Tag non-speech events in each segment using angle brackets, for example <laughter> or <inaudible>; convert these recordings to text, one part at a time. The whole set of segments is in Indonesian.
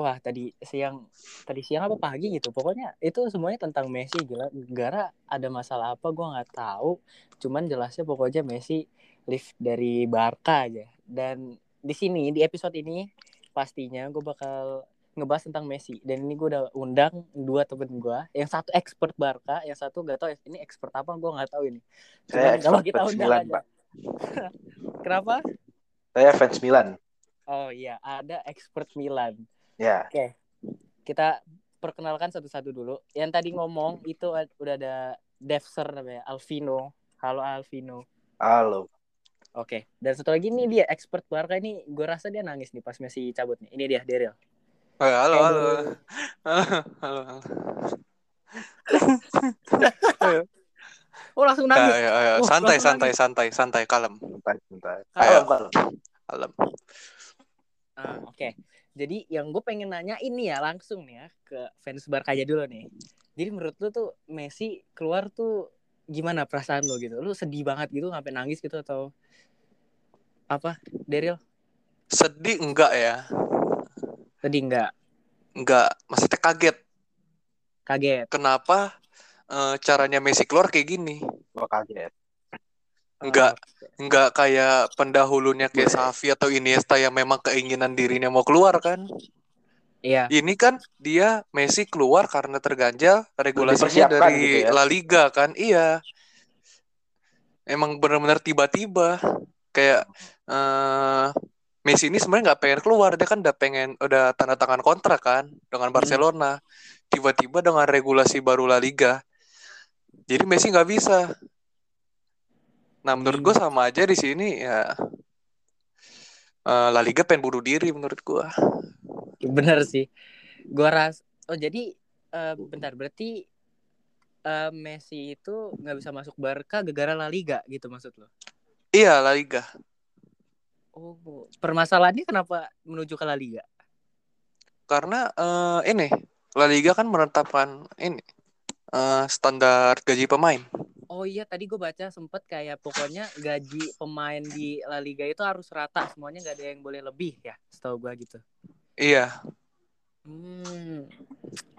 Wah, tadi siang tadi siang apa pagi gitu. Pokoknya itu semuanya tentang Messi gila. Gara ada masalah apa gua nggak tahu. Cuman jelasnya pokoknya Messi lift dari Barca aja. Dan di sini di episode ini pastinya gue bakal ngebahas tentang Messi dan ini gue udah undang dua temen gue yang satu expert Barca yang satu gak tahu ini expert apa gue nggak tahu ini Saya Cuman kalau expert kita undang Milan, aja Pak. <laughs> kenapa Saya fans Milan. oh iya ada expert Milan Ya. Oke, kita perkenalkan satu-satu dulu. Yang tadi ngomong itu udah ada Devser namanya, Alvino. Halo Alvino. Halo. Oke, dan satu lagi nih dia expert Barca ini, gue rasa dia nangis nih pas Messi cabut nih. Ini dia Daryl. Oh, halo, Eh, halo. Daryl. <laughs> halo, halo. <laughs> Oh langsung Ayo, nangis. ayo, ayo. Oh, santai, langsung santai, santai, santai, kalem, bentar. Ayo. Kalem, kalem. kalem. Ah, Oke, jadi yang gue pengen nanya ini ya langsung nih ya ke fans Barca aja dulu nih. Jadi menurut lu tuh Messi keluar tuh gimana perasaan lu gitu? Lu sedih banget gitu sampai nangis gitu atau apa? Daryl? Sedih enggak ya? Sedih nggak? Enggak, maksudnya kaget. Kaget? Kenapa eh, caranya Messi keluar kayak gini? Gua kaget. Enggak, Oh, enggak kayak pendahulunya kayak Xavi atau Iniesta yang memang keinginan dirinya mau keluar kan? Iya. Ini kan dia Messi keluar karena terganjal regulasinya dari gitu ya. La Liga kan. Iya. Emang benar-benar tiba-tiba kayak eh Messi ini sebenarnya nggak pengen keluar, dia kan udah pengen udah tanda tangan kontrak kan dengan Barcelona. Tiba-tiba dengan regulasi baru La Liga. Jadi Messi nggak bisa. Nah, menurut gue sama aja di sini ya eh, La Liga pengen bunuh diri menurut gue. Bener sih. Gua ras. Oh jadi eh, bentar berarti eh, Messi itu nggak bisa masuk Barca gara-gara La Liga gitu maksud lo? Iya, La Liga. Oh, permasalahannya kenapa menuju ke La Liga? Karena eh, ini La Liga kan menetapkan ini eh, standar gaji pemain. Oh iya tadi gue baca sempet kayak pokoknya gaji pemain di La Liga itu harus rata semuanya nggak ada yang boleh lebih ya setahu gue gitu. Iya, Hmm.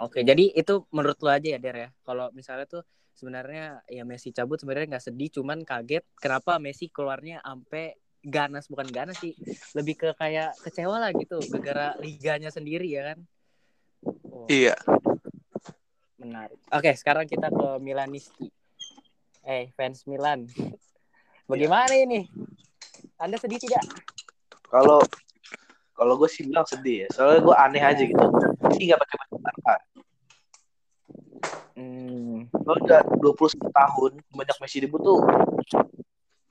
Oke, jadi itu menurut lo aja ya, Der ya. Kalau misalnya tuh sebenarnya ya Messi cabut sebenarnya nggak sedih, cuman kaget kenapa Messi keluarnya ampe ganas bukan ganas sih, lebih ke kayak kecewa lah gitu, gara-gara liganya sendiri ya kan. Oh, iya. menarik. Oke, sekarang kita ke Milanisti. Eh, fans Milan. <laughs> Bagaimana ini? Anda sedih tidak? Kalau kalau gue sih bilang sedih ya. Soalnya gue aneh aja gitu. Messi nggak pakai baju Barca. Hmm, Kalau udah 21 tahun banyak Messi debut tuh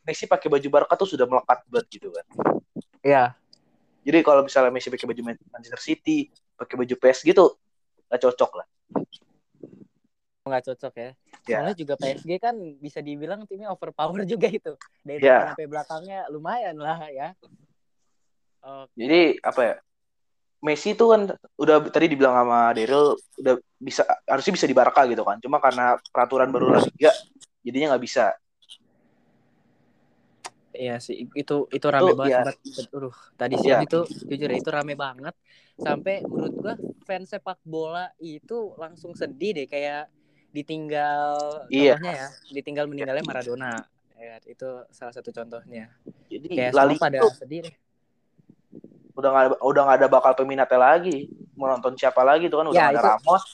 Messi pakai baju Barca tuh sudah melekat banget gitu kan. ya. Jadi kalau misalnya Messi pakai baju Manchester City, pakai baju PS gitu, nggak cocok lah. nggak cocok ya. Ya. Soalnya juga PSG kan bisa dibilang timnya overpower juga itu. Dari depan Ya. sampai belakangnya lumayan lah ya. Oke. Jadi apa ya? Messi tuh kan udah tadi dibilang sama Daryl udah bisa harusnya bisa di Barca gitu kan. Cuma karena peraturan baru La Liga jadinya nggak bisa. Iya sih itu itu rame Itu, banget. ya. Sempat, aduh, tadi siang Iya. itu jujur ya itu rame banget. Sampai menurut gua fans sepak bola itu langsung sedih deh kayak ditinggal Iya. contohnya ya, ditinggal meninggalnya Maradona. Ya, itu salah satu contohnya. Jadi Kayak La semua Liga pada sedih deh. udah ada- udah nggak ada bakal peminatnya lagi. Mau nonton siapa lagi tuh kan udah Ya, nggak ada itu- Ramos,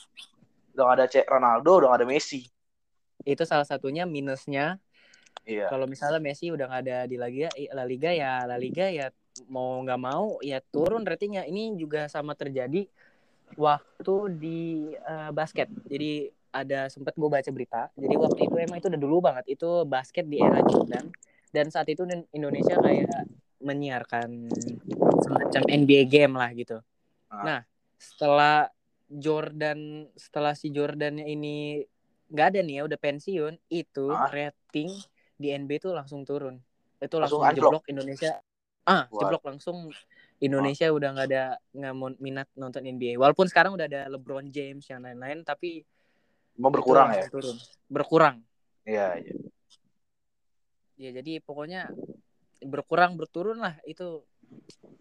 udah nggak ada C- Ronaldo, udah nggak ada Messi. Itu salah satunya minusnya Iya. kalau misalnya Messi udah nggak ada di La Liga, La Liga ya La Liga ya mau nggak mau ya turun ratingnya. Ini juga sama terjadi waktu di eh, basket. Jadi ada sempat gue baca berita. Jadi waktu itu emang itu udah dulu banget. Itu basket di era Jordan dan saat itu Indonesia kayak menyiarkan semacam NBA game lah gitu. Ah. Nah setelah Jordan setelah si Jordannya ini nggak ada nih ya udah pensiun itu Ah. rating di NBA tuh langsung turun itu Langsung langsung, jeblok Indonesia ah Wah. jeblok langsung Indonesia udah nggak ada nggak minat nonton NBA walaupun sekarang udah ada LeBron James yang lain-lain tapi Mau berkurang ya? langsung turun. Berkurang. Iya, iya. ya jadi pokoknya berkurang berturun lah. Itu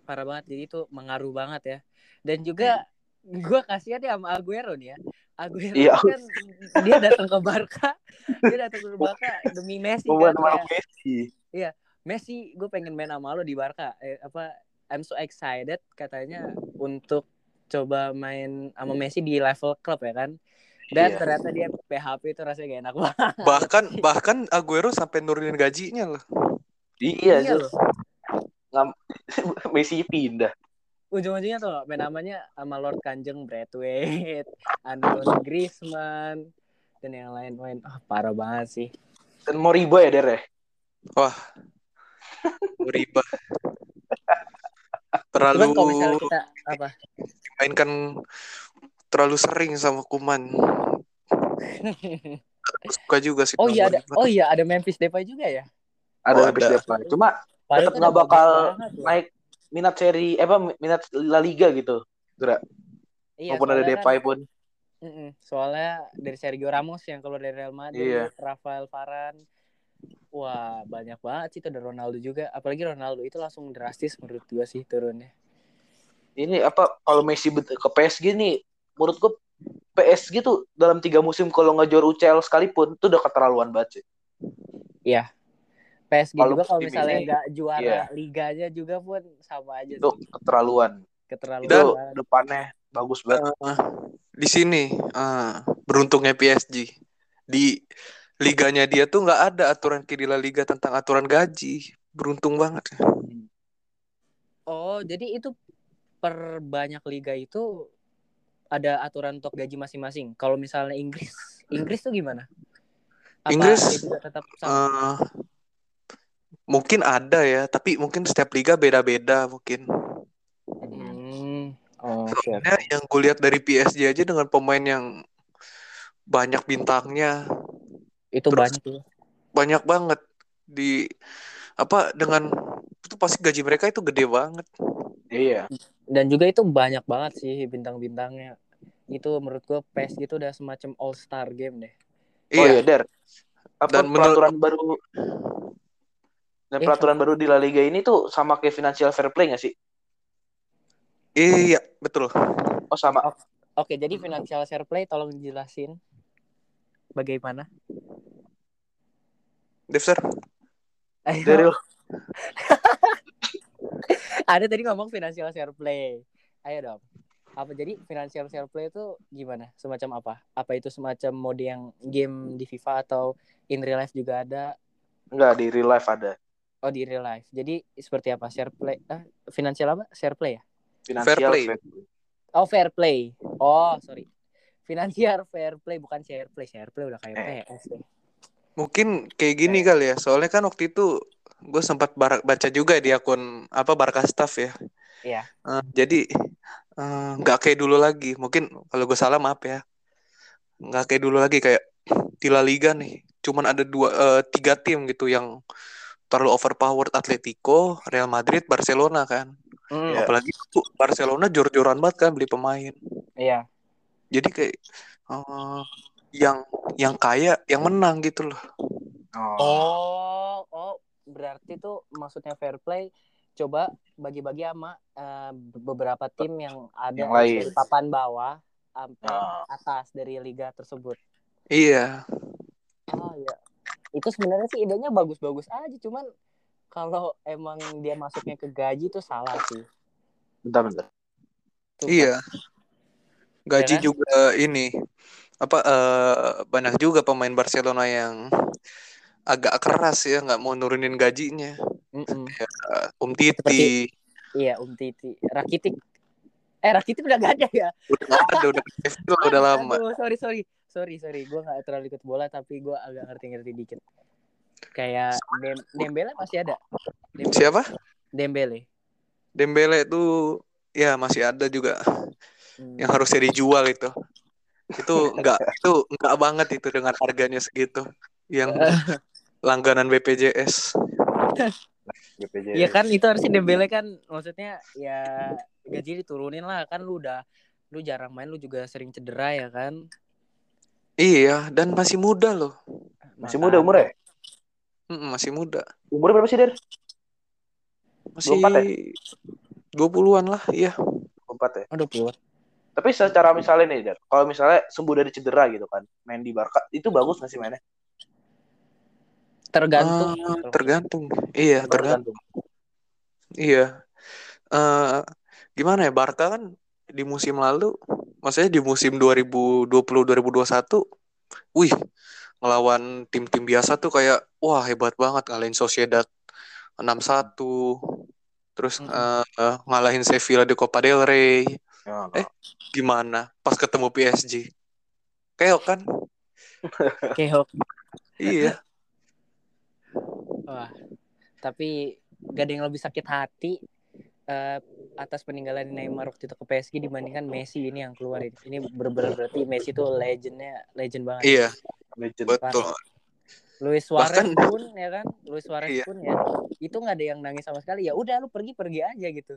parah banget. Jadi itu mengaruh banget ya. Dan juga gue kasihan ya sama Aguero nih ya. Aguero Iya. kan dia datang ke Barca. Dia datang ke Barca demi Messi Mau kan kayak, Messi. Messi gue pengen main sama lo di Barca. Eh, apa I'm so excited katanya untuk coba main sama Messi di level klub ya kan dan Iya. ternyata dia PHP itu rasanya gak enak banget Bahkan bahkan Aguero sampai nurunin gajinya loh. Iya, Iya loh. <laughs> Messi pindah. ujung-ujungnya tuh main namanya sama Lord Kanjeng Braithwaite, <laughs> Antoine Griezmann dan yang lain-lain. Ah, parah banget sih. Dan Moriba ya, Der ya? Wah. Riba. Terlalu Cuman kalau misalnya kita apa? mainkan terlalu sering sama Kuman. Suka juga sih. oh iya ada. Oh iya ada Memphis Depay juga ya. Ada Oh, ada. Depay. Cuma Padahal tetap itu nggak bakal loh. naik minat seri eh apa minat La Liga gitu. Iya, Walaupun ada Depay kan- pun. Soalnya dari Sergio Ramos yang keluar dari Real Madrid, Iya. Rafael Varane. Wah, banyak banget sih itu ada Ronaldo juga. Apalagi Ronaldo itu langsung drastis menurut gua sih turunnya. Ini apa kalau Messi ke PSG nih menurut gua PSG tuh dalam tiga musim kalau nggak juara UCL sekalipun itu udah keterlaluan banget sih. PSG Kalau juga kalau misalnya ini, nggak juara iya. liganya juga pun sama aja Itu sih. keterlaluan. Keterlaluan Itu banget. depannya bagus banget. Eh, di sini eh, beruntungnya PSG di liganya dia tuh nggak ada aturan kiri La Liga tentang aturan gaji beruntung banget Oh, jadi itu per banyak liga itu ada aturan untuk gaji masing-masing. Kalau misalnya Inggris, Inggris tuh gimana? Apa Inggris, tetap sama? Eh, mungkin ada ya tapi mungkin setiap liga beda-beda mungkin Hmm. Oh, oke. Soalnya yang gue lihat dari PSG aja dengan pemain yang banyak bintangnya Itu Terus- banyak ya. banyak banget di apa dengan itu pasti gaji mereka itu gede banget Iya. Dan juga itu banyak banget sih bintang-bintangnya. Itu menurut gua PSG itu udah semacam all star game deh. Oh iya iya, Der. Apa Dan menurut- peraturan baru dan Eh, peraturan baru di La Liga ini tuh sama kayak financial fair play nggak sih? iya betul Oh sama. Oke, jadi financial fair play tolong jelasin bagaimana? Devster Ayo. Daryl. <laughs> <laughs> Ada tadi ngomong financial fair play. Ayo dong. Apa jadi financial fair play itu gimana? Semacam apa? Apa itu semacam mode yang game di FIFA atau in real life juga ada? Enggak di real life ada. Oh di real life. Jadi seperti apa? Share play? Ah, financial apa? Share play ya? Financial Fair play. Oh fair play. Oh sorry. Financial fair play bukan share play. Share play udah kayak Eh. PS deh. mungkin kayak gini kali ya soalnya kan waktu itu gue sempat bar- baca juga di akun apa Barca Staff ya. Iya. Eh, jadi eh, nggak kayak dulu lagi. Mungkin kalau gue salah maaf ya. Nggak kayak dulu lagi kayak di La Liga nih. Cuman ada dua eh, tiga tim gitu yang terlalu overpowered. Atletico Real Madrid Barcelona kan. Iya. apalagi tuh Barcelona jor-joran banget kan beli pemain. Iya. jadi kayak eh, yang yang kaya yang menang gitu loh. Oh. Oh, oh, berarti tuh maksudnya fair play coba bagi-bagi sama eh, beberapa tim yang ada Yang dari papan bawah sampai Oh. atas dari liga tersebut. iya Oh ya. Itu sebenarnya sih idenya bagus-bagus aja, cuman kalau emang dia masuknya ke gaji itu salah sih. Bentar bentar. Sumpah. Iya. Gaji Ya juga ini apa eh, banyak juga pemain Barcelona yang agak keras ya nggak mau nurunin gajinya. Eh, Um Titi Seperti- Iya, Um Titi, Rakitic. Eh, Rakitic udah gak ada ya? udah nggak ada udah Sheffield, <laughs> udah lama. Aduh, sorry, sorry. Sorry, sorry. Gue gak terlalu ikut bola, tapi gue agak ngerti-ngerti dikit. Kayak Dem Dembele masih ada. Dembele. Siapa? Dembele. Dembele itu ya masih ada juga Hmm. yang harusnya dijual itu. Itu enggak itu enggak banget itu dengan harganya segitu yang <laughs> langganan BPJS. <laughs> BPJS. Iya kan itu harusnya dembelnya kan maksudnya ya gaji diturunin lah kan lu udah lu jarang main lu juga sering cedera ya kan. Iya, dan masih muda loh. Masih muda umurnya? Mm, masih muda. Umurnya berapa sih, Der? Masih 24 ya? 20-an lah, iya. 4 ya. Aduh keluar. Tapi secara misalnya nih, Der, kalau misalnya sembuh dari cedera gitu kan, main di Barca, itu bagus nggak sih mainnya? Tergantung. Ah, tergantung. Iya, tergantung. Iya. eh gimana ya Barca kan di musim lalu, maksudnya di musim 2020-2021, wih, ngelawan tim-tim biasa tuh kayak wah hebat banget ngalahin Sociedad 6-1. Terus Mm-mm. eh, eh, ngalahin Sevilla di Copa del Rey. Ya, Eh. Gimana pas ketemu PSG? Keok kan? Keok. Iya. Wah. Tapi gak ada yang lebih sakit hati eh, atas peninggalan Neymar waktu itu ke PSG dibandingkan Messi ini yang keluar ini. Ini bener-bener berarti Messi tuh legendnya legend banget. Iya, legend. betul. Luis Suarez Bahkan- pun ya kan, Luis Suarez Iya. pun ya itu nggak ada yang nangis sama sekali. Ya udah lu pergi pergi aja gitu.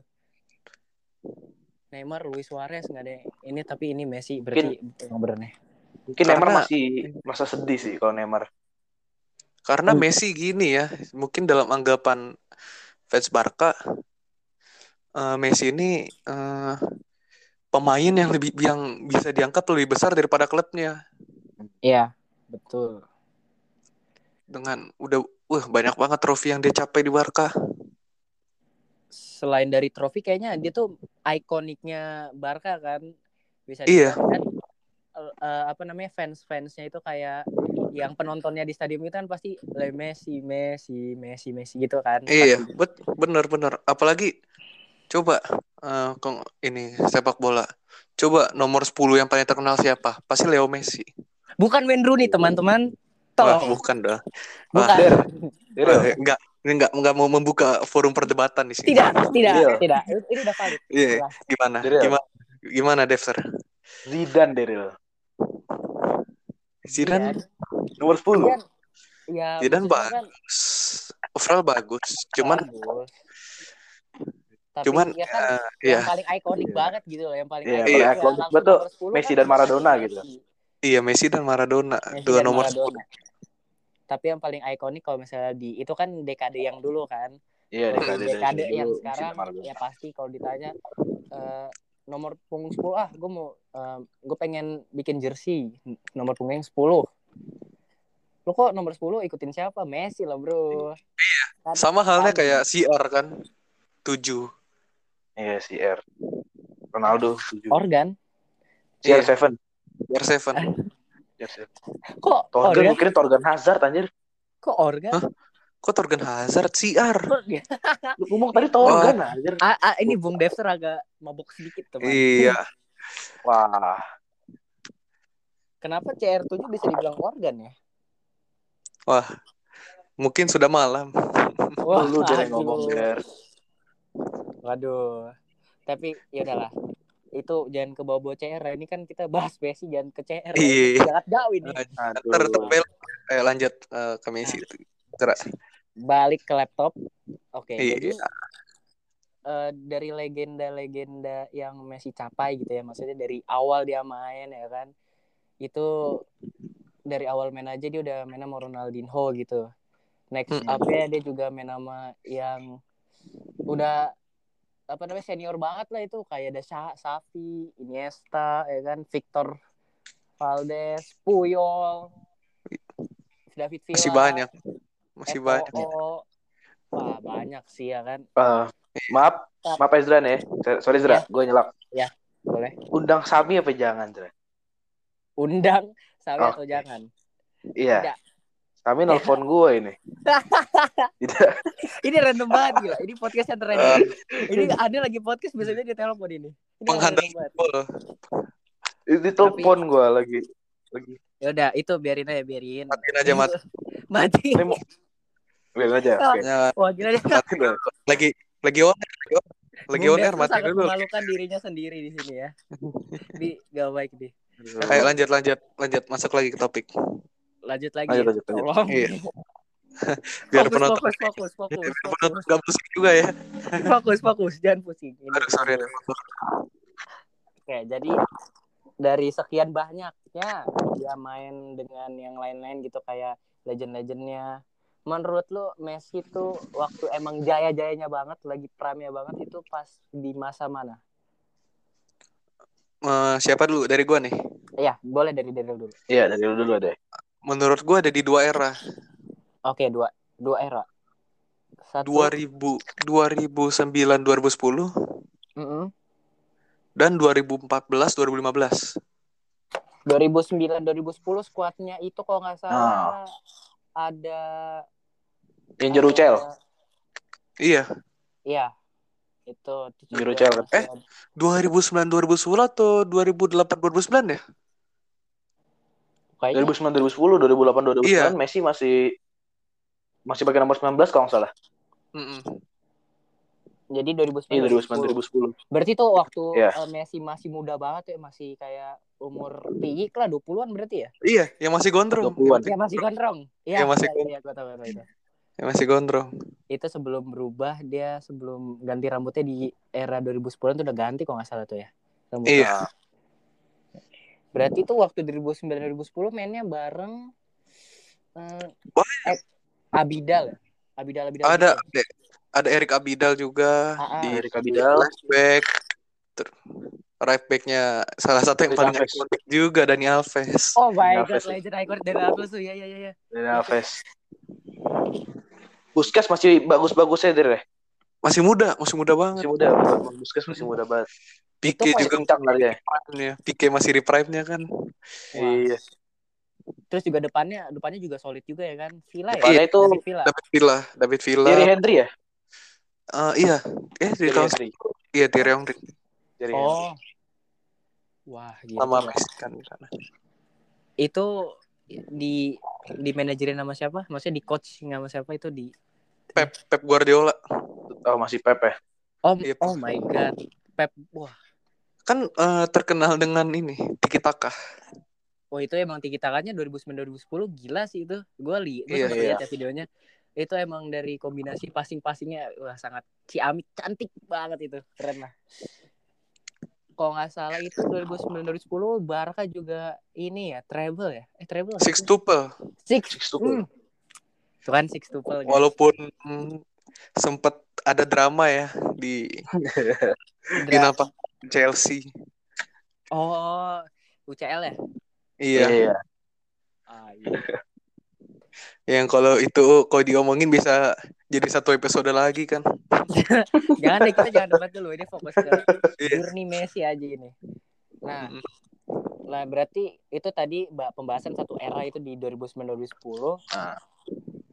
Neymar, Luis Suarez nggak ada ini tapi ini Messi berarti yang bener nih. Mungkin Karena- Neymar masih masa sedih sih kalau Neymar. Karena Hmm. Messi gini ya, mungkin dalam anggapan fans Barca, eh, Messi ini eh, pemain yang lebih yang bisa dianggap lebih besar daripada klubnya Iya, betul. dengan udah wah banyak banget trofi yang dia capai di Barca. Selain dari trofi kayaknya dia tuh ikoniknya Barca kan. Bisa Iya. kan eh, apa namanya fans-fansnya itu kayak yang penontonnya di stadion itu kan pasti Le Messi, Messi, Messi, Messi gitu kan. Iya, Pasti. bet bener bener. Apalagi coba eh, kong ini sepak bola. Coba nomor 10 yang paling terkenal siapa? Pasti Leo Messi. Bukan Wayne Rooney teman-teman. Wah, bukan dah. Bukan. Der. Der. Wah, enggak enggak enggak mau membuka forum perdebatan di sini. Tidak, tidak, Iya. tidak. Itu ini udah valid. Iya, gimana? Gimana? Gimana, Devser? Zidane, Deril. Zidane Nomor 10. Zidane, ya, Zidane maksudnya kan overall bagus, cuman bagus. Tapi cuman ya kan eh, yang ya paling ikonik Iya. banget gitu loh, yang paling Iya, ikonik ya, langsung betul. 10 Messi kan dan Maradona Messi. gitu. iya Messi dan Maradona Messi dua dan nomor Maradona. Tapi yang paling ikonik kalau misalnya di itu kan dekade yang dulu kan. Iya, dekade dekade dari yang dulu, sekarang ya pasti kalau ditanya eh, nomor punggung 10 ah gue mau gue pengen bikin jersey nomor punggung 10 lo kok nomor 10 ikutin siapa Messi lah bro Kan- sama halnya kayak CR kan tujuh Iya, CR. Ronaldo 7. organ CR Iya. 7. CR7 CR7. kok Torgan, organ mungkin Torgan Hazard anjir. kok organ Hah? Kok Torgan Hazard CR. Lu ngomong tadi Torgan anjir. ah, ah, ini Bung Devster agak mabuk sedikit teman iya Wah, kenapa CR7 bisa dibilang organ ya wah mungkin sudah malam Wah, lu jangan aduh. ngomong, Der. Waduh. Tapi ya udahlah. Itu jangan ke bawah CR. Ini kan kita bahas Messi jangan ke CR. Iya. Jangan jauh ini. Aduh. ntar terbel eh, lanjut eh, ke Messi Gerak. Balik ke laptop. Oke, Iya. jadi eh, dari legenda-legenda yang Messi capai gitu ya. Maksudnya dari awal dia main ya kan. Itu dari awal main aja dia udah main sama Ronaldinho gitu. Next Mm-mm. up-nya dia juga main sama yang udah apa namanya senior banget lah itu kayak ada Sa Safi, Iniesta, ya kan, Victor Valdes, Puyol, David Villa, masih banyak masih banyak Wah banyak sih ya kan. Eh, maaf, maaf Ezra nih. Sorry Ezra, gue nyelak. Boleh. Undang Sami apa jangan, Ezra? Undang Sawi Oke. atau jangan? Iya. Tidak. Sami nelpon gue ini. Tidak. <laughs> Ini random banget gila. Ini podcastnya random. ini ada lagi podcast biasanya dia telepon ini. Ini banget. gol. Ini telepon gue lagi. Lagi. Ya udah, itu biarin aja, biarin. matiin aja mat <laughs> Mati. Ini mau Biarin aja. Oke. Ya, Wah, gila deh. matiin dulu. lagi lagi on air, lagi on, lagi air sangat dulu memalukan dirinya sendiri di sini ya. Di gak baik di. Ayo lanjut lanjut lanjut masuk lagi ke topik. Lanjut lagi. Lanjut, lanjut, lanjut. Tolong. Iya. <laughs> Biar fokus, penonton fokus, fokus, fokus, biar fokus, penonton nggak pusing juga ya. fokus, fokus, jangan pusing. Ini Aduh, sorry. dulu. Oke, jadi dari sekian banyaknya dia main dengan yang lain-lain gitu kayak legend-legendnya. Menurut lu Messi tuh waktu emang jaya-jayanya banget, lagi prime-nya banget itu pas di masa mana? Eh, siapa dulu dari gua nih? Iya, boleh dari Daryl dulu. Iya, dari dulu dulu deh. Menurut gua ada di dua era. Oke, dua dua era. Satu. 2000 2009 2010 Mm-mm. dan 2014 2015. 2009 2010 skuadnya itu kalau nggak salah ada Yang jeru cel. ada- Iya, Iya. Itu, itu Jeru juga cel. masih Eh? ada. 2009 2010 atau 2008 2009 ya? Kayaknya 2009 2010, 2008 2009 Iya. Messi masih masih pakai nomor 19 kalau nggak salah. Mm-mm. Jadi 2009 Iya 2010. 2009 2010. Berarti tuh waktu Iya. eh, Messi masih muda banget ya, masih kayak umur tinggi lah 20-an berarti ya? Iya, yang masih gondrong. 20-an. Ya masih gondrong. Iya, Yang masih iya, iya, gua tahu, itu. Yang masih gondrong. Itu sebelum berubah dia sebelum ganti rambutnya di era 2010 tuh udah ganti kok nggak salah tuh ya. Rambutnya. Iya. Berarti tuh waktu 2009 2010 mainnya bareng eh, eh, Abidal ya? Abidal Abidal. Ada gitu. Ada, Erik Abidal juga ah. di Erik Abidal. left back. Ter- right backnya salah satu yang Dani paling Alves. ikonik juga Dani Alves. Oh my Alves. god, legend icon dari Alves tuh. Ya ya ya ya. Dari Alves. Busquets masih bagus-bagusnya dari Masih muda, masih muda banget. masih muda. Busquets masih muda banget. Pique juga kencang kali ya. Pique masih di prime-nya kan. Iya. Terus juga depannya depannya juga solid juga ya kan. Villa ya. Depannya itu David Villa. David Villa, David Villa. Thierry Henry ya? Eh, iya, eh di tahun iya Thierry Henry Henry. Oh. Wah, gitu. sama. Messi kan di sana. Itu di di manajerin sama siapa? Maksudnya di coach sama siapa itu di Pep Pep Guardiola Oh, masih Pep ya? Oh, Iya. oh my god. Pep. Wah. kan eh, terkenal dengan ini Tiki Taka. Oh itu emang tiki takanya 2009 2010 gila sih itu. Gue li, gue Iya, iya. lihat ya videonya. Itu emang dari kombinasi passing-passingnya wah sangat ciamik cantik banget itu. Keren lah. Kalau nggak salah itu 2009 2010 Barca juga ini ya treble ya. Eh treble. Six tuple. Six. Six tuple. Hmm. Itu kan six tuple. guys. Walaupun mm, sempat ada drama ya di di napak Chelsea. Oh, UCL ya? Iya, Iya. Ah, iya. Yang kalau itu kalau diomongin bisa jadi satu episode lagi kan. <laughs> jangan deh kita jangan debat dulu ini fokus ke Iya. Murni Messi aja ini. Nah. Nah, berarti itu tadi Mbak pembahasan satu era itu di 2009 2010. Nah.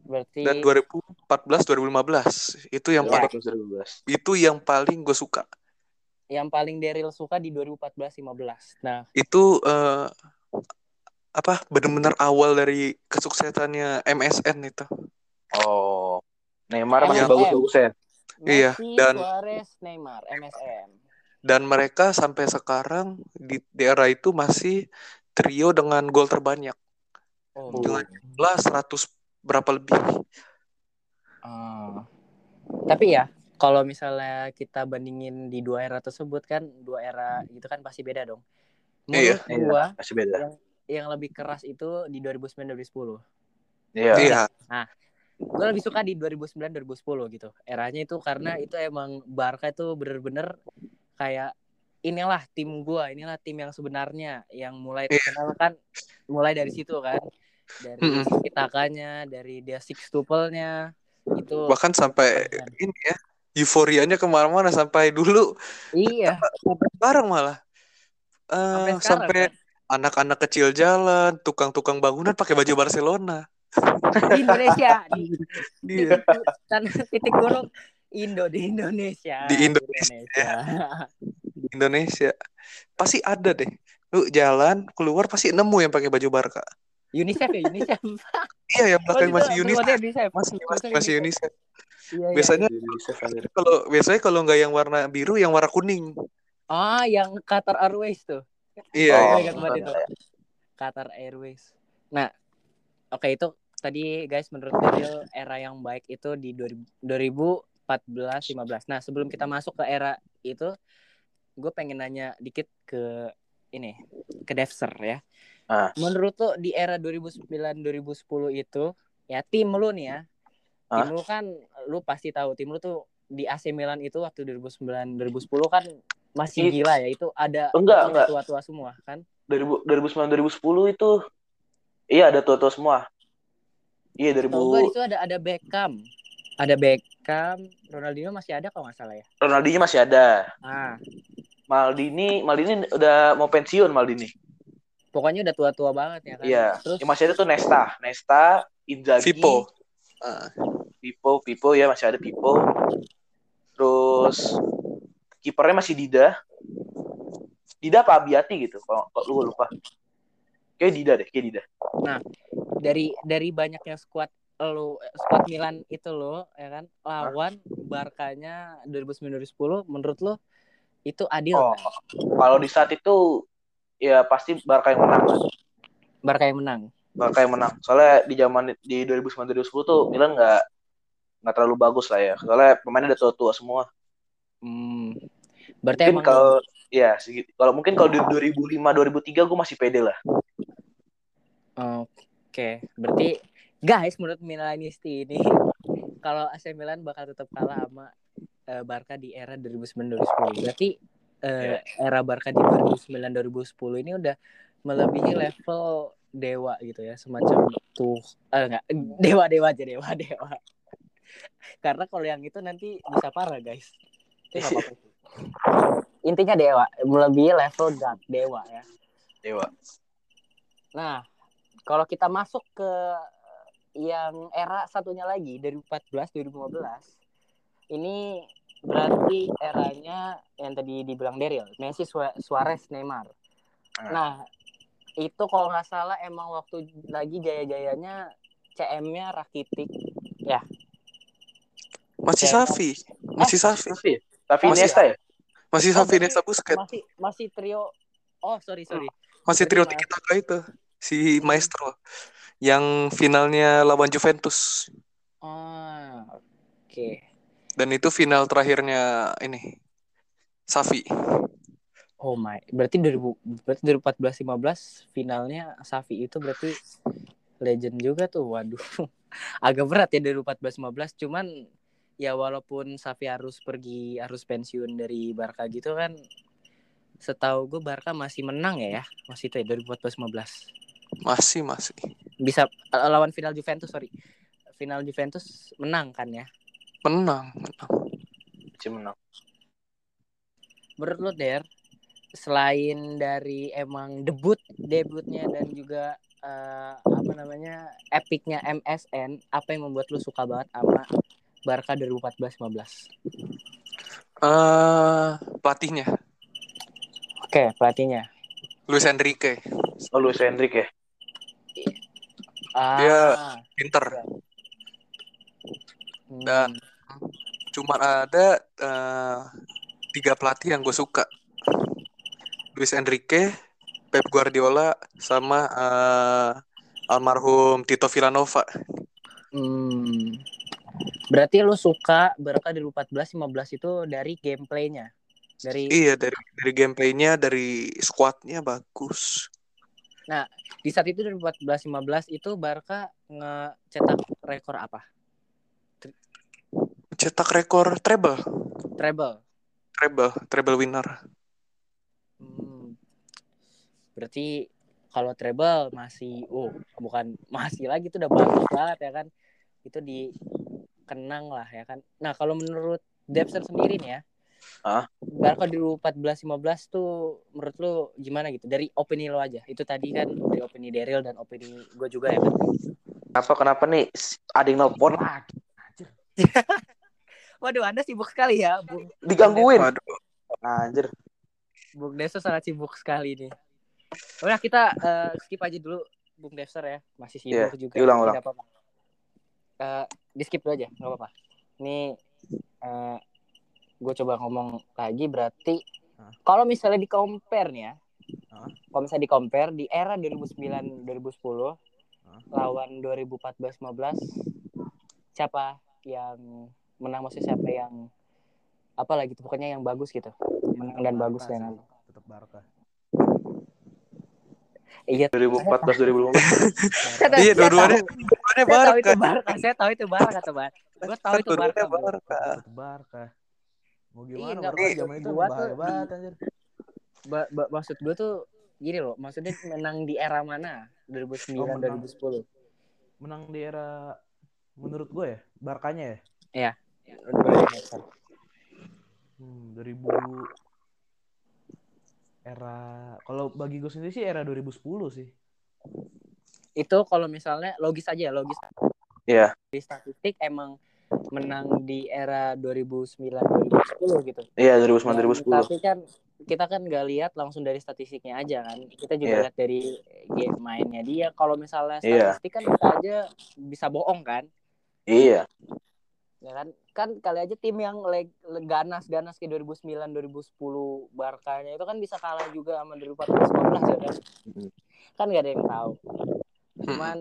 Berarti Dan 2014 2015 itu yang Iya. paling 2012. itu yang paling gue suka. yang paling Daryl suka di 2014 15. Nah, Itu eh, apa benar-benar awal dari kesuksesannya MSN itu. Oh. Neymar masih bagus-bagus ya? Iya, Messi, dan- Suarez, Neymar, MSM. Dan mereka sampai sekarang di daerah itu masih trio dengan gol terbanyak. Oh. Dengan jumlah 100 berapa lebih. Ah. Tapi ya, kalau misalnya kita bandingin di dua era tersebut kan dua era itu kan pasti beda dong. Iya. Menurut gua Masih beda. yang lebih keras itu di 2009 2010. Iya. Iya. gue lebih suka di 2009 2010 gitu eranya itu karena itu emang Barca itu bener-bener kayak inilah tim gua inilah tim yang sebenarnya yang mulai Iya. terkenal kan mulai dari situ kan dari Mm-mm. kitakanya dari dia six tuple-nya itu Bahkan sampai keren. ini ya euforianya ke mana-mana sampai dulu iya sampai sekarang malah Eh, Sampai sekarang, sampai kan? Anak-anak kecil jalan tukang-tukang bangunan pakai baju Barcelona. <laughs> Di Indonesia di, <laughs> di Iya. tan- titik buruk Indo di Indonesia. Di Indonesia. di Indonesia. Pasti ada deh. Lu jalan keluar pasti nemu yang pakai baju Barca. UNICEF ya UNICEF. <laughs> Iya yang belakang Oh, masih UNICEF. Masih masih, masih UNICEF. Iya, iya. biasanya ada. kalau biasanya kalau nggak yang warna biru yang warna kuning. Ah yang Qatar Airways tuh Iya, Oh, iya. Ingat banget itu. iya. Qatar Airways. Nah, oke itu tadi guys menurut Daryl era yang baik itu di 2000 2014-15. Nah, sebelum kita masuk ke era itu, gue pengen nanya dikit ke ini, ke Devser ya. Ah. Menurut lo di era 2009-2010 itu, ya tim lu nih ya, tim Ah. lu kan, lu pasti tahu tim lu tuh di AC Milan itu waktu 2009-2010 kan masih It- gila ya. Itu ada Enggak, enggak. tua-tua semua kan. 2000 2009 2010 itu iya ada tua-tua semua. Iya 2000 Tahu itu ada ada Beckham. Ada Beckham, Ronaldinho masih ada kalau nggak salah ya. Ronaldinho masih ada. Ah, Maldini Maldini udah mau pensiun Maldini. pokoknya udah tua-tua banget ya kan. Iya. Terus Yang masih ada tuh Nesta, Nesta, Inzaghi, Vipo. Ah, Pipo, Pipo ya masih ada Pipo. Terus kipernya masih Dida. Dida apa Abiati gitu kalau lu lupa. Kayak Dida deh, kayak Dida. dari dari banyaknya skuad lo skuad Milan itu lo ya kan lawan Barkanya 2009-2010 menurut lo itu adil Oh, kalau di saat itu ya pasti Barca yang menang. lah. Barca yang menang. Barca yang menang. Soalnya di zaman di 2009 2010 tuh Milan nggak nggak terlalu bagus lah ya. Soalnya pemainnya udah tua-tua semua. Hmm. Berarti Mungkin emang kalau ya segitu. Kalau mungkin kalau di 2005 2003 gue masih pede lah. Oke, berarti guys menurut Milanisti ini <laughs> kalau AC Milan bakal tetap kalah sama eh, Barca di era 2009-2010. Berarti eh, era Barca di 2009-2010 ini udah melebihi level dewa gitu ya, semacam tuh eh, enggak <laughs> dewa dewa aja dewa dewa. <laughs> Karena kalau yang itu nanti bisa parah guys. Itu apa-apa. Intinya dewa, melebihi level god dewa ya. Dewa. Nah, kalau kita masuk ke yang era satunya lagi dari 14 2015 ini berarti eranya yang tadi dibilang Daryl, Messi, Sua- Suarez, Neymar. Hmm. Nah, itu kalau nggak salah emang waktu lagi jaya-jayanya CM-nya Rakitic. masih Kayak- Safi. Masih Safi. Tapi Masih- Iniesta ya? Masih Oh, Safi Nesta Busquets. Masih masih trio Oh, sorry sorry. Masih trio Tiki Taka itu. Si Maestro. Yang finalnya lawan Juventus. Ah, oke. Dan itu final terakhirnya ini. Safi. Oh my, berarti 2000 berarti 2014 15 finalnya Safi itu berarti legend juga tuh. Waduh. <laughs> Agak berat ya 2014 15 cuman ya walaupun Safi harus pergi harus pensiun dari Barca gitu kan setahu gue Barca masih menang ya ya. Masih itu ya 2014 15. Masih, masih. Bisa eh, lawan final Juventus sorry. Final Juventus menang kan ya. Menang. menang. Masih menang. Menurut lo Der, selain dari emang debut debutnya dan juga eh, apa namanya epicnya MSN, apa yang membuat lo suka banget sama Barca 2014-15? eh pelatihnya. Oke, pelatihnya. Luis Enrique. Oh, Luis Enrique? Ah, Dia- Pinter. hmm, dan- Cuma ada eh, tiga pelatih yang gue suka. Luis Enrique, Pep Guardiola, sama eh, almarhum Tito Villanova. hmm. Berarti lo suka Barca 2014-15 itu dari gameplaynya, dari Iya dari dari gameplaynya, dari squadnya bagus. di saat itu 2014-15 itu Barca ngecetak rekor apa? Cetak rekor treble, Treble. treble, treble winner. Hmm. Berarti kalau treble masih oh bukan masih lagi itu udah bagus banget ya kan. Itu dikenang lah ya kan. Nah, kalau menurut Depster sendiri nih ya. Hah? Barca di 14 15 tuh menurut lu gimana gitu? Dari opini lo aja. Itu tadi kan dari opini Daryl dan opini gue juga ya kan. Kenapa kenapa nih ada yang nelpon lagi? <laughs> Waduh, Anda sibuk sekali ya, Bung. Digangguin. Waduh, Anjir. Bung Dexter sangat sibuk sekali nih. Udah kita eh, skip aja dulu Bung Dexter ya, masih sibuk Iya, juga. diulang, ulang. Tidak apa-apa. Eh, di skip dulu aja, nggak apa-apa. Ini eh gue coba ngomong lagi berarti Hah? kalau misalnya di compare nih ya, Hah? kalau misalnya di compare di era 2009 2010 Hah? lawan 2014 15 siapa yang menang maksudnya siapa yang apa lagi tuh pokoknya yang bagus gitu menang dan bagus dan. Tetap Barca. Iya 2014 2015. Saya- Iya, dua-duanya dua-duanya saya tahu itu Barca. Barca saya tahu itu Barca tuh Bar gue tahu itu Barca bro. Barca. Tetap Barca. Mau Iya, gimana? nggak, Barca maksud zaman itu bahaya banget anjir. Ba- ba- maksud gue tuh gini loh maksudnya menang di era mana 2009 Oh, menang. 2010 Menang di era menurut gue ya, Barkanya ya. Diingatkan. Hmm, 2000 era kalau bagi gue sendiri sih era 2010 sih. itu kalau misalnya logis aja logis Iya. di statistik emang menang di era 2009 2010 gitu. Iya, 2009 Dan 2010. Tapi kan kita kan nggak lihat langsung dari statistiknya aja kan. Kita juga Iya. lihat dari game mainnya dia. Kalau misalnya Iya. statistik kan kita aja bisa bohong kan. Iya. Ya kan? Kan kali aja tim yang leg, le- ganas-ganas ke 2009 2010 Barkanya itu kan bisa kalah juga sama 2014 15 ya kan. Mm. Kan nggak ada yang tahu. Cuman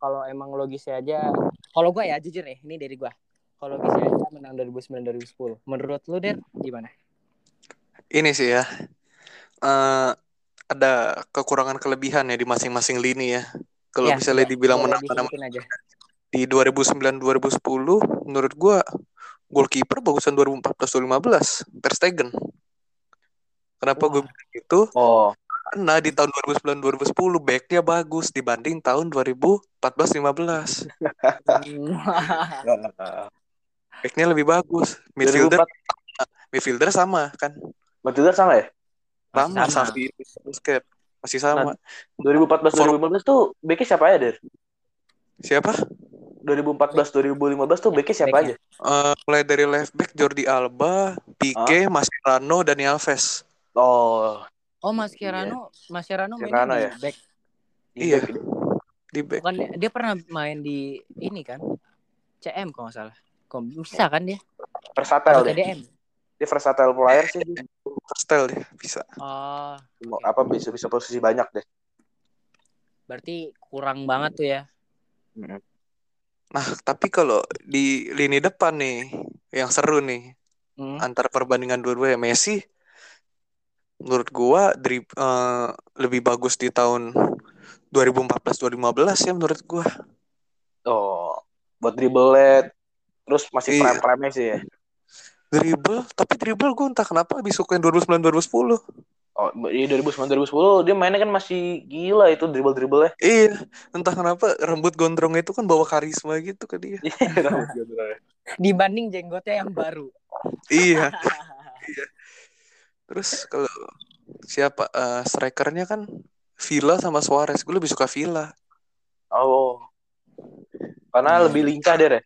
kalau emang logisnya aja kalau gue ya jujur nih, ini dari gue. Kalau logisnya aja menang 2009 2010. Menurut lu Der gimana? Ini sih ya. eh ada kekurangan kelebihan ya di masing-masing lini ya. Kalau Ya, misalnya ya, dibilang menang disebutin aja. Di 2009 2010 menurut gua goalkeeper bagusan 2014 2015 Ter Stegen. Kenapa gue bilang gitu? Oh, Karena di tahun 2009 2010 backnya bagus dibanding tahun 2014 15. Backnya lebih bagus. Midfielder 2004 midfielder sama kan? Midfielder sama ya? Sama, sama. Safi Busquets. Masih sama. 2014 2015 tuh backnya siapa aja, Der? Siapa? 2014 2015 tuh backnya siapa Backnya. aja? Eh, mulai dari left back Jordi Alba, Pique, Mascherano, Dani Alves. Oh, Oh Mascherano, Mascherano Mascherano ya? di back. di Iya. back. Di back. Bukan dia, dia pernah main di ini kan? CM kalau nggak salah. Kok bisa kan dia? Versatile deh. TDM. Dia versatile player sih. dia. Style dia bisa. Oh, Mau Apa bisa bisa posisi banyak deh. berarti kurang banget tuh ya. Mm-mm. Nah, tapi kalau di lini depan nih yang seru nih Hmm. antara perbandingan dua-dua ya Messi menurut gua drib, eh, lebih bagus di tahun 2014 2015 ya menurut gua. Oh, buat dribble terus masih Iya. prime prime sih ya. Dribble, tapi dribble gua entah kenapa lebih suka yang 2009 2010. Oh, di 2009 2010 dia mainnya kan masih gila itu dribble dribble Iya, entah kenapa rambut gondrongnya itu kan bawa karisma gitu ke dia. <laughs> Dibanding jenggotnya yang baru. <laughs> iya. Terus kalau siapa eh, strikernya kan Villa sama Suarez, gue lebih suka Villa. oh. Karena lebih lincah dia deh.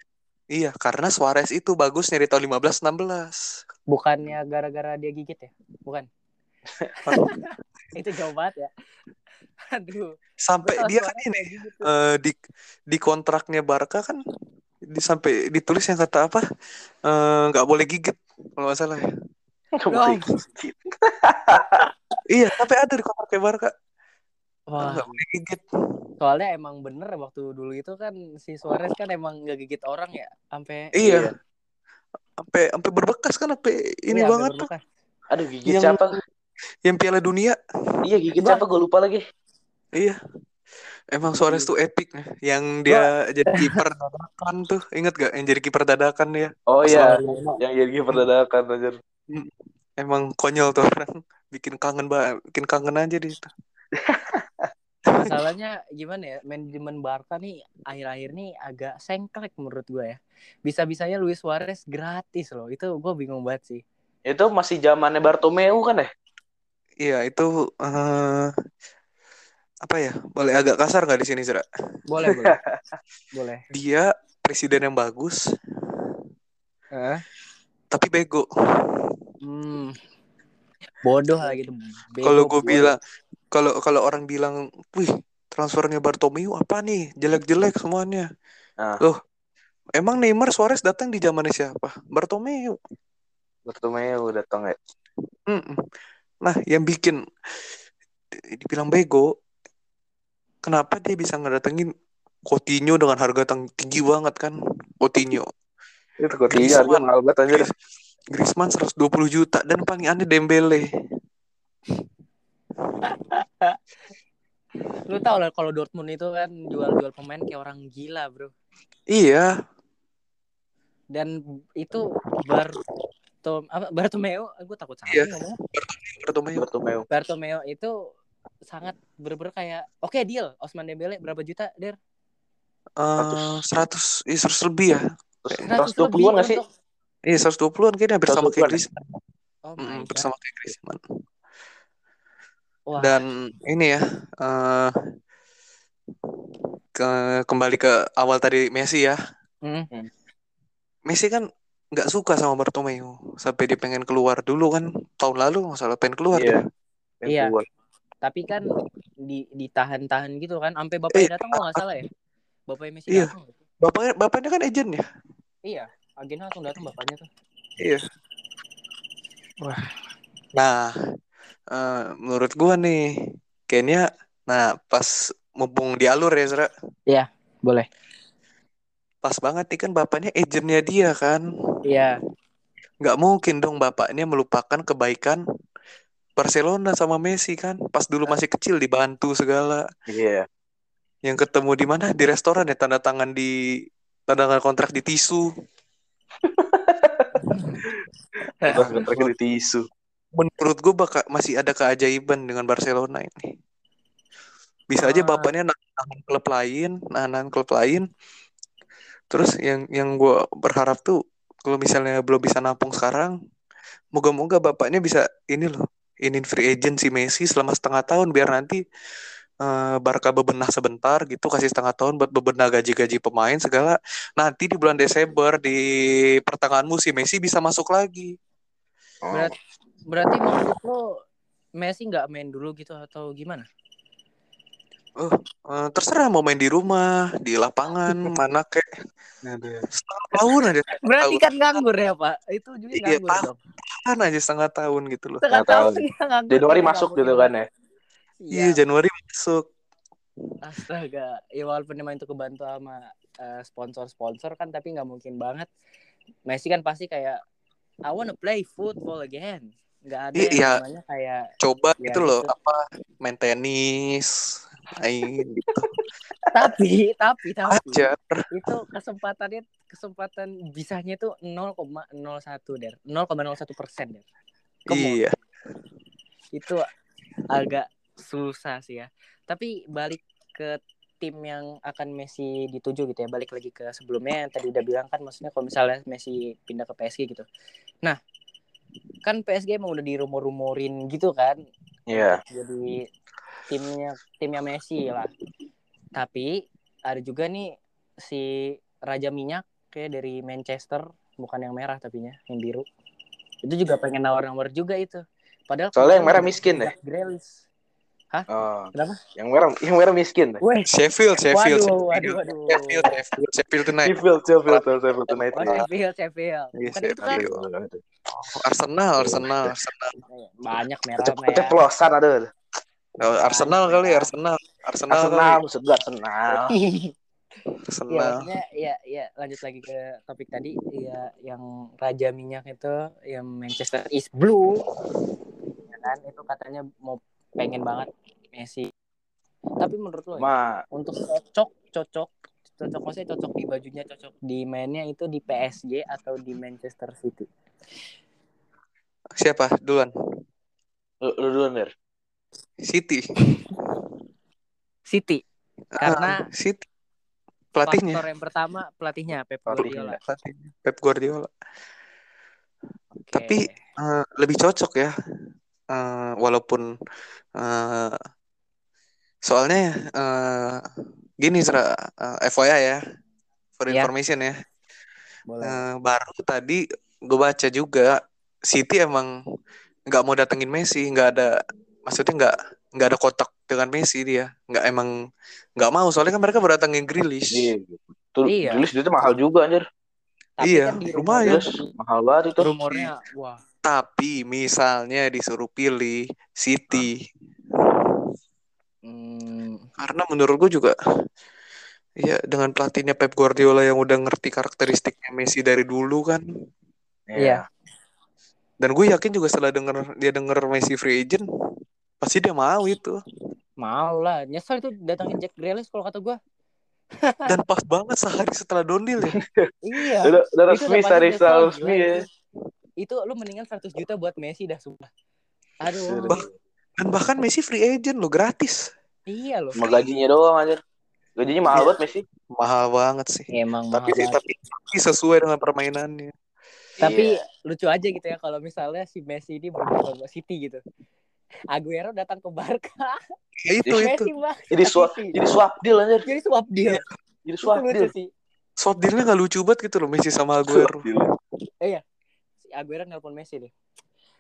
Iya, karena Suarez itu bagusnya di tahun 15 16. Bukannya gara-gara dia gigit ya? Bukan. <laughs> itu jauh banget ya. Aduh. Sampai dia kan ini gitu. eh, di di kontraknya Barca kan di sampai ditulis yang kata apa? Eh, nggak boleh gigit kalau nggak salah ya. Loh. Iya, sampai ada di kontraknya Barca. Wah, Nggak boleh gigit. Soalnya emang bener waktu dulu itu kan si Suarez kan emang gak gigit orang ya, sampai Iya. Sampai sampai berbekas kan sampai ini Iya, banget tuh. Aduh gigit Yang- siapa? Yang Piala Dunia. Iya gigit siapa gue lupa lagi. Iya. Emang Suarez tuh epic ya. Yang dia jadi kiper dadakan tuh. Ingat gak yang jadi kiper dadakan dia? Oh iya, yang jadi kiper dadakan anjir. Emang konyol tuh orang. Bikin kangen banget, bikin kangen aja di situ. <laughs> Masalahnya gimana ya, manajemen Barca nih akhir-akhir nih agak sengklek menurut gue ya. Bisa-bisanya Luis Suarez gratis loh, itu gue bingung banget sih. Itu masih zamannya Bartomeu kan ya? Iya, itu eh apa ya? Boleh agak kasar nggak di sini, Zra? Boleh, boleh. <laughs> boleh. Dia presiden yang bagus, Eh? tapi bego. Hmm. Bodoh lah gitu. Kalau gue bilang, kalau kalau orang bilang, wih transfernya Bartomeu apa nih? Jelek-jelek semuanya. Ah. Loh, emang Neymar Suarez datang di zamannya siapa? Bartomeu. Bartomeu datang ya. Mm-mm. Nah, yang bikin dibilang bego. Kenapa dia bisa ngedatengin Coutinho dengan harga tang- tinggi banget kan? Coutinho. Itu mahal banget anjir. Griezmann 120 juta dan paling aneh Dembele. Lu tau lah kalau Dortmund itu kan jual-jual pemain kayak orang gila, Bro. Iya, Dan itu Bartom apa Bartomeu, gue takut salah Iya. nih ngomongnya. Bartomeu. Bartomeu. Bartomeu itu sangat bener-bener kayak oke deal Osman Dembele berapa juta der Eh, 100, iya 100 lebih ya. 100 120-an nggak sih? Iya 120-an kayaknya hampir sama 120-an. kayak Griezmann. oh Mm, my God. bersama kayak Griezmann. Wah. Dan ini ya, eh ke, kembali ke awal tadi Messi ya. Mm. Messi kan nggak suka sama Bartomeu sampai dia pengen keluar dulu kan tahun lalu nggak salah pengen keluar Iya. dia. Yang Iya. keluar. tapi kan di ditahan-tahan gitu kan sampai bapaknya Iya. datang nggak salah ya bapaknya Messi Iya. datang Bapaknya bapaknya kan agent ya. iya agennya langsung datang bapaknya tuh Iya. Wah. Nah, eh, menurut gua nih, kayaknya, nah pas mumpung di alur ya, Zra, boleh pas banget nih kan bapaknya agentnya dia kan. iya Nggak mungkin dong bapaknya melupakan kebaikan Barcelona sama Messi kan. Pas dulu masih kecil dibantu segala. Iya. Yang ketemu di mana? Di restoran ya, tanda tangan di tanda tangan kontrak di tisu. <laughs> Kontraknya di tisu. Menurut gua bakal masih ada keajaiban dengan Barcelona ini. Bisa aja Ah. bapaknya nahan klub lain, nahan klub lain. Terus yang yang gue berharap tuh kalau misalnya belum bisa nampung sekarang, moga-moga bapaknya bisa ini loh, ini free agent si Messi selama setengah tahun biar nanti eh, Barca bebenah sebentar gitu kasih setengah tahun buat bebenah gaji-gaji pemain segala. Nanti di bulan Desember di pertengahan musim Messi bisa masuk lagi. Oh. Berat- berarti maksud lo Messi nggak main dulu gitu atau gimana Eh, terserah mau main di rumah, di lapangan, <laughs> mana kek. Setengah tahun aja, berarti kan nganggur ya pak itu juga Iya, nganggur tahu. dong kan aja setengah tahun gitu loh. setengah tahu. tahun dia nganggur Januari masuk gitu di- kan ya. Iya, iya Januari masuk. Astaga, ya walaupun emang itu kebantu sama eh, sponsor-sponsor kan, tapi nggak mungkin banget. Messi kan pasti kayak, I wanna play football again. Nggak ada Iya, yang namanya kayak, Coba Ya, gitu loh, gitu. apa main tenis, main gitu. <laughs> tapi, tapi, tapi, Ajar. itu kesempatannya, kesempatan bisanya itu 0,01 der, 0,01 persen der. Iya. Itu agak susah sih ya. Tapi balik ke tim yang akan Messi dituju gitu ya. Balik lagi ke sebelumnya yang tadi udah bilang kan maksudnya kalau misalnya Messi pindah ke PSG gitu. Nah, kan PSG emang udah dirumor-rumorin gitu kan. Iya. Jadi timnya timnya Messi lah. Tapi ada juga nih si Raja Minyak kayak dari Manchester, bukan yang merah tapinya, yang biru. Itu juga pengen nawar-nawar juga itu. Padahal Soalnya yang merah miskin deh. Jack Grealish. Oh. Kenapa? Yang merah, yang merah miskin. Weh, Sheffield, Sheffield, waduh, waduh, Sheffield, waduh. Sheffield, Sheffield, Sheffield tonight. Sheffield, Sheffield, Sheffield tonight. Oh, Sheffield, Sheffield. Iya, Bukan itu kan Aduh. Arsenal, Arsenal, Arsenal. banyak merah merah. Keceplosan ada. Oh, Arsenal kali, Arsenal, Arsenal, Arsenal, maksud gua Arsenal. Arsenal. maksudnya ya ya lanjut lagi ke topik tadi ya yang Raja Minyak itu yang Manchester is blue. Ya kan itu katanya mau pengen banget Messi. Tapi menurut lo ya, Ma, untuk cocok cocok cocok maksudnya cocok di bajunya cocok di mainnya itu di PSG atau di Manchester City. Siapa duluan? lu, lu duluan, Der. City. City Karena Ah, City. Pelatihnya. faktor yang pertama pelatihnya Pep. Guardiola. Pelatihnya. Pep Guardiola. Oke. Tapi eh, lebih cocok ya. Eh, walaupun eh, soalnya eh, gini Zra, eh, FYI ya, for Iya. information ya. boleh. Eh, baru tadi gue baca juga City emang nggak mau datengin Messi, nggak ada maksudnya nggak nggak ada kotak dengan Messi dia, nggak emang nggak mau soalnya kan mereka berdatengin Grealish. Iya. Tuh, Iya. Grealish duitnya mahal juga anjir. Tapi iya, kan lumayan. Grealish mahal banget itu. rumornya wah Tapi misalnya disuruh pilih City, Hmm, Karena menurut gue juga ya dengan pelatihnya Pep Guardiola yang udah ngerti karakteristiknya Messi dari dulu kan. Iya. Dan gue yakin juga setelah denger dia denger Messi free agent pasti dia mau itu. mau lah. Nyesel itu datangin Jack Grealish kalau kata gua. Dan pas banget sehari setelah Donil ya. <laughs> Iya. Udah, resmi, gila resmi ya. Itu. Itu lu mendingan 100 juta buat Messi dah sumpah. Aduh. Bah- Dan bahkan Messi free agent loh gratis. Iya loh. Cuma gajinya doang anjir. Gajinya mahal banget Messi. Mahal banget sih. Emang Tapi mahal tapi, tapi sesuai dengan permainannya. Tapi Iya. lucu aja gitu ya kalau misalnya si Messi ini bermain buat City gitu. Aguero datang ke Barca, Ya itu itu. Messi bang. jadi swap jadi swap deal anjir. Jadi swap deal. Jadi Itu swap lucu deal. sih. Swap dealnya nggak lucu banget gitu loh Messi sama Aguero. Si Aguero nelpon Messi deh.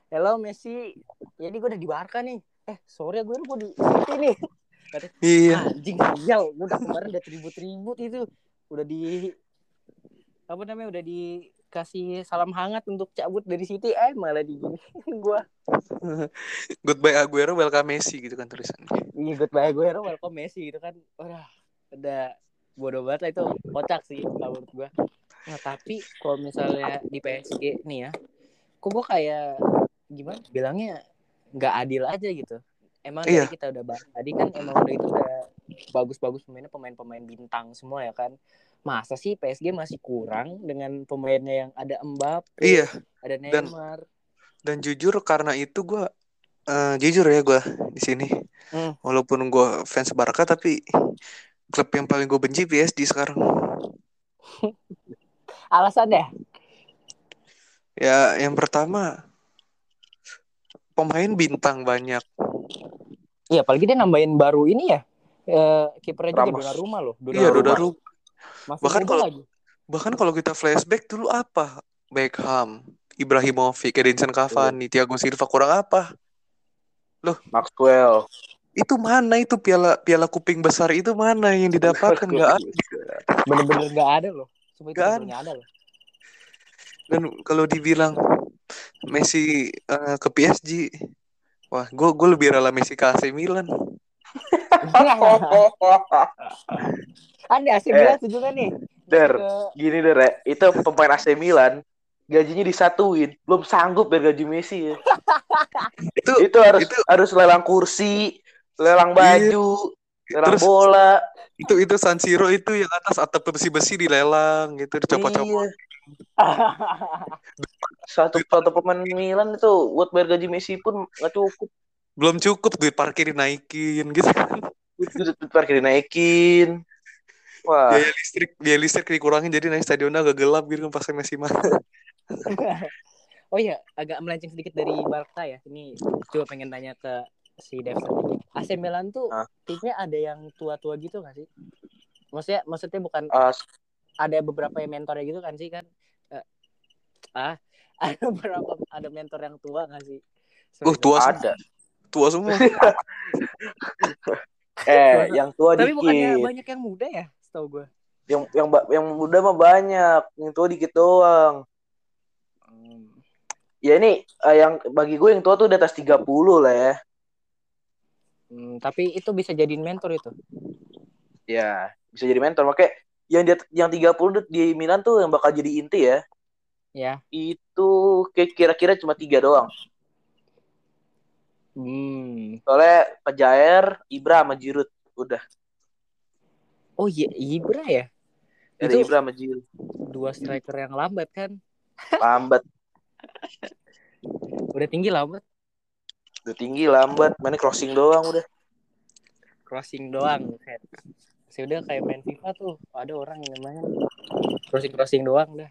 Hello Messi, jadi gue udah di Barca nih. Eh sorry Aguero gue di City nih. Iya. Anjing sial, gue udah kemarin udah tribut-tribut itu. Udah di apa namanya udah dikasih salam hangat untuk cabut dari City eh malah di gue <laughs> Goodbye Aguero, welcome Messi gitu kan tulisannya. Iya goodbye Aguero welcome Messi gitu kan. Udah udah bodoh banget lah itu kocak sih menurut gue. Nah tapi kalau misalnya di PSG nih ya, kok gue kayak gimana bilangnya nggak adil aja gitu. Emang Iya. dari kita udah bahas tadi kan emang udah itu udah bagus-bagus pemainnya pemain-pemain bintang semua ya kan. Masa sih PSG masih kurang dengan pemainnya yang ada Mbappe, Iya. ada Dan- Neymar. Dan jujur karena itu gue eh, jujur ya gue di sini. Hmm. Walaupun gue fans Barca tapi klub yang paling gue benci PSG sekarang. <laughs> Alasannya? Ya yang pertama pemain bintang banyak. Iya, apalagi dia nambahin baru ini ya. Eh, kipernya juga Ramos. Donnarumma loh. Iya, Donnarumma. Donnarumma. Masih Bahkan kalau- lagi. Bahkan kalau kita flashback dulu apa? Beckham, Ibrahimovic, Edinson Cavani, Thiago Silva kurang apa? Maxwell. Itu mana itu piala piala kuping besar itu mana yang didapatkan nggak <laughs> ada. Bener-bener gak ada loh. Cuma itu ada loh. Dan kalau dibilang Messi eh, ke PSG, wah gue gue lebih rela Messi ke AC Milan. <laughs> Ada AC Eh. Milan setuju kan nih? Der, Ke- gini der, ya. itu pemain AC Milan gajinya disatuin, belum sanggup biar gaji Messi ya. <laughs> Itu Itu harus itu- harus lelang kursi, lelang baju, lelang Terus- bola. itu itu San Siro itu yang atas atap besi-besi dilelang gitu dicopot-copot. Iya. <laughs> Satu satu pemain Milan itu buat bayar gaji Messi pun nggak cukup. Belum cukup duit parkir dinaikin gitu kan. Duit duit parkir dinaikin. Wah, Biaya listrik biaya listrik dikurangin jadi naik stadionnya agak gelap gitu kan pas Messi main. <laughs> oh iya, agak melenceng sedikit dari Barca ya. Ini coba pengen tanya ke si Devson. AC Milan tuh Ah. timnya ada yang tua-tua gitu gak sih? Maksudnya maksudnya bukan ah, ada beberapa yang mentornya gitu kan sih kan? Eh, ah, <laughs> ada beberapa ada mentor yang tua gak sih? Uh, tua ada. Tua semua. <laughs> <laughs> Eh, yang tua Tapi bukannya dikit. banyak yang muda ya, setahu gue. Yang yang yang muda mah banyak, yang tua dikit doang. Ya ini eh, yang bagi gue yang tua tuh di atas 30 lah ya. Hmm, tapi itu bisa jadiin mentor itu. Ya, bisa jadi mentor. Makanya yang dia yang 30 di Milan tuh yang bakal jadi inti ya. Ya. Itu kayak kira-kira cuma tiga doang. Hmm. Soalnya Pejair, Ibra sama Giroud. Udah. Oh iya, Ibra ya. Ada Itu- Ibra sama Giroud. Dua striker yang lambat kan. Lambat. Udah tinggi lambat. Udah tinggi, lambat. Mainnya crossing doang udah. Crossing doang. Buset. Masih udah kayak main FIFA tuh. Ada orang yang namanya crossing-crossing doang dah.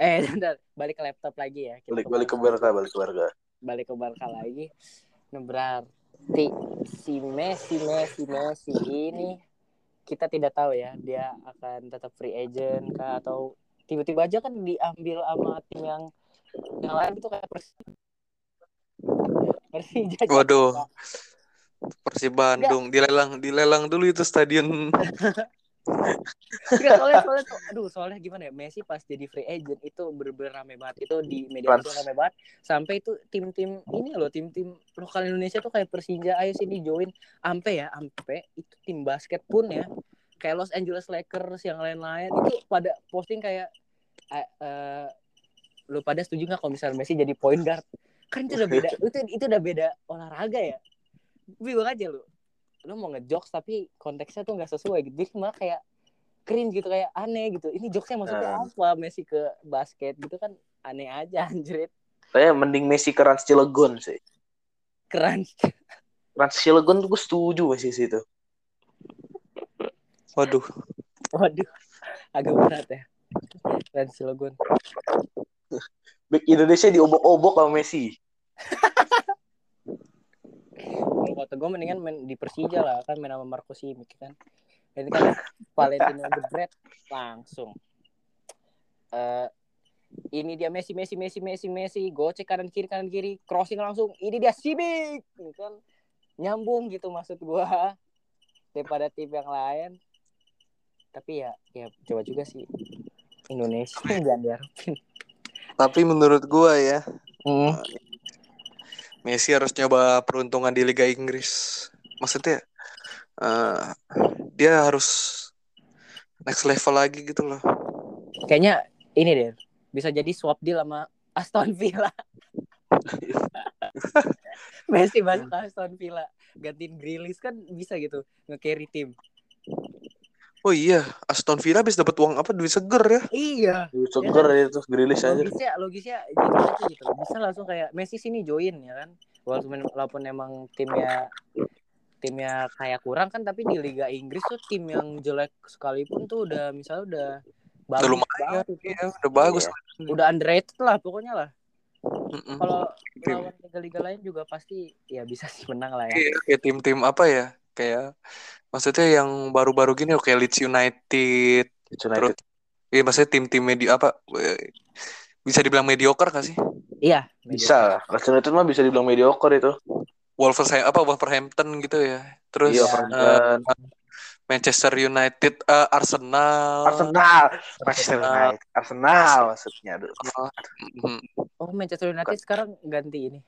Eh, <laughs> bentar. balik ke laptop lagi ya. Kita Balik balik ke Barca, balik ke Barca. balik ke Barca lagi. Nah, berarti si Messi, Messi, Messi ini kita tidak tahu ya dia akan tetap free agent kah atau tiba-tiba aja kan diambil sama tim yang yang lain itu kayak. Persija. Waduh. Persib Bandung. Dilelang dilelang dulu itu stadion. <laughs> Enggak, soalnya, soalnya tuh, aduh soalnya gimana ya Messi pas jadi free agent itu bener-bener rame banget. Itu di media sosial rame banget. Sampai itu tim-tim ini loh tim-tim lokal Indonesia tuh kayak Persija ayo sini join. Ampe ya ampe itu tim basket pun ya. Kayak Los Angeles Lakers yang lain-lain. Itu pada posting kayak eh, lu pada setuju nggak kalau misalnya Messi jadi point guard kan itu udah beda itu itu udah beda olahraga ya. Bingung aja lu lu mau ngejokes tapi konteksnya tuh nggak sesuai gitu. Jadi malah kayak cringe gitu kayak aneh gitu. Ini jokesnya maksudnya Hmm. apa? Messi ke basket gitu kan aneh aja <laughs> anjrit. Saya mending Messi ke Rans Cilegon sih. keren Rans. Cilegon tuh gue setuju Messi situ. Waduh. waduh agak berat ya. Keren Cilegon Back Indonesia diobok-obok sama Messi. Kalau kata gue mendingan main di Persija lah kan main sama Marco Simic kan. Ini kan Valentino jebret langsung. Eh ini dia Messi Messi Messi Messi Messi. Gocek kanan kiri kanan kiri. Crossing langsung. Ini dia Simic! Kan nyambung gitu maksud gua daripada tim yang lain. Tapi ya ya coba juga sih. Indonesia jangan diharapin Tapi menurut gua ya, Hmm. Messi harus nyoba peruntungan di Liga Inggris. Maksudnya eh, dia harus next level lagi gitu loh. kayaknya ini deh bisa jadi swap deal sama Aston Villa <laughs> Messi ke Aston Villa gantiin Grealish kan bisa gitu nge-carry tim Oh iya, Aston Villa habis dapat uang apa? Duit seger ya. iya Seger ya itu Grilis aja. logisnya logisnya gitu aja gitu bisa langsung kayak Messi sini join ya kan walaupun walaupun emang timnya timnya kayak kurang kan tapi di Liga Inggris tuh tim yang jelek sekalipun tuh udah misalnya udah bagus Udah lumayan. banget itu. Iya, udah bagus. udah underrated lah pokoknya lah kalau lawan liga-liga lain juga pasti ya bisa sih menang lah ya Iya, tim-tim apa ya? Kayak maksudnya yang baru-baru gini kayak Leeds United. United. Iya, maksudnya tim-tim media apa? eh, Bisa dibilang mediocre gak sih? iya Bisa. Leeds United mah bisa dibilang mediocre itu. Wolverhampton apa Wolverhampton gitu ya. Terus Iya, eh, Manchester United, eh, Arsenal. Arsenal. Manchester United. Arsenal maksudnya. Aduh. Oh Manchester United sekarang ganti ini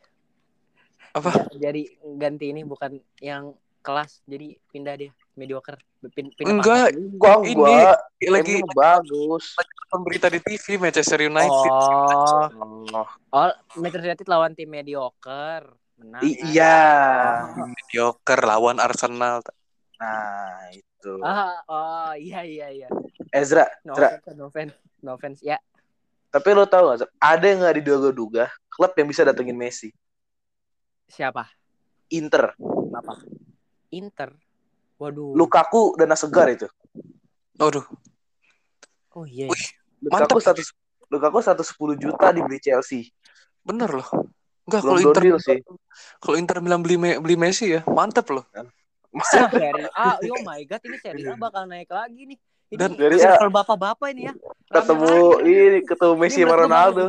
Apa? Ja- jadi ganti ini bukan yang kelas jadi pindah dia mediocre Pin- pindah Enggak. Gua Ini, gua lagi lagi bagus. berita di TV Manchester United. oh Oh, oh Manchester United lawan tim mediocre menang i- iya. Mediocre lawan Arsenal. Nah, itu. ah oh iya iya iya Ezra, no Ezra. offense no offense no offense ya Tapi lo tau gak, ada yang gak diduga-duga klub yang bisa datengin Messi? siapa Inter. apa Inter waduh Lukaku dana segar itu. Aduh, oh iya Wih, Lukaku Mantap. satu Lukaku 110 juta dibeli Chelsea. bener loh. Enggak kalau Inter deal sih. kalau Inter bilang beli beli Messi ya, mantep loh. Wah, <laughs> Serie A, oh my god ini Serie A bakal naik lagi nih. Ini Dan Serie A. circle bapak-bapak ini ya. Ketemu ini ketemu Messi sama Ronaldo.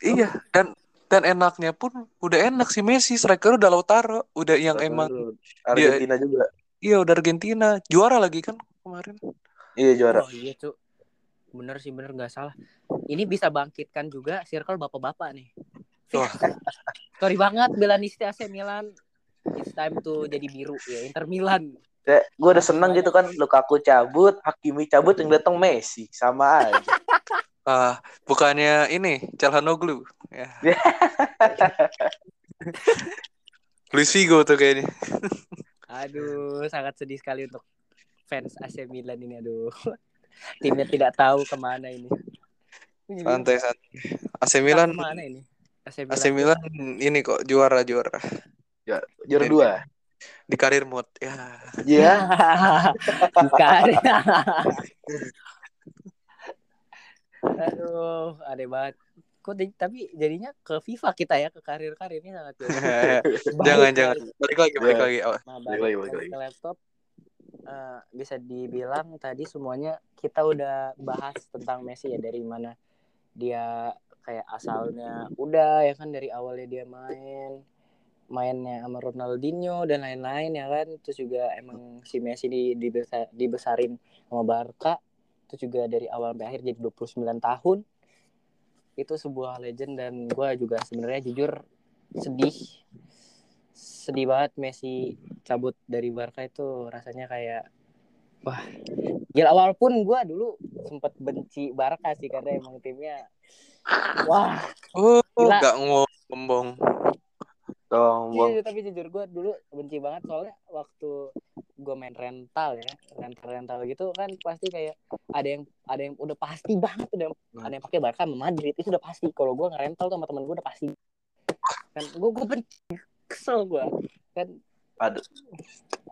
Iya, dan dan enaknya pun udah enak si Messi, striker udah Lautaro, udah yang emang Argentina juga. iya udah Argentina, juara lagi kan kemarin. Iya juara. Oh iya tuh. Bener sih bener nggak salah. Ini bisa bangkitkan juga circle bapak-bapak nih. Wah. <laughs> Sorry banget Belanisti AC Milan. It's time to jadi biru ya Inter Milan. Ya, gue udah seneng gitu kan Lukaku cabut, Hakimi cabut yang datang Messi sama aja. <laughs> Ah, bukannya ini Calhanoglu ya. <laughs> Luis Figo tuh kayaknya. Aduh, sangat sedih sekali untuk fans AC Milan ini. Aduh, timnya tidak tahu ke mana ini. Santai santai. AC Milan ke mana ini? AC Milan. AC Milan ini kok juara juara Juara dua. di karir mode ya. Iya. <laughs> Bukan. <laughs> Aduh, aneh banget. Kok di- tapi jadinya ke FIFA kita ya, ke karir-karir ini sangat <laughs> jauh. jangan jangan balik lagi balik Ya. lagi. Oh, Nah, Balik balik, lagi, balik balik lagi. ke laptop. eh, bisa dibilang tadi semuanya kita udah bahas tentang Messi ya dari mana dia kayak asalnya udah ya kan dari awalnya dia main mainnya sama Ronaldinho dan lain-lain ya kan terus juga emang si Messi di, dibesa- dibesarin sama Barca terus juga dari awal sampai akhir jadi 29 tahun itu sebuah legend dan gue juga sebenarnya jujur sedih sedih banget Messi cabut dari Barca itu rasanya kayak wah gila walaupun gue dulu sempet benci Barca sih karena emang timnya wah Oh, Gila. gak ngomong. Sombong. Iya, tapi jujur gue dulu benci banget soalnya waktu gue main rental ya rental rental gitu kan pasti kayak ada yang ada yang udah pasti banget udah Hmm. ada yang pakai Barca sama Madrid itu udah pasti kalau gue ngerental tuh sama temen gue udah pasti kan gue gue benci kesel gue kan Aduh.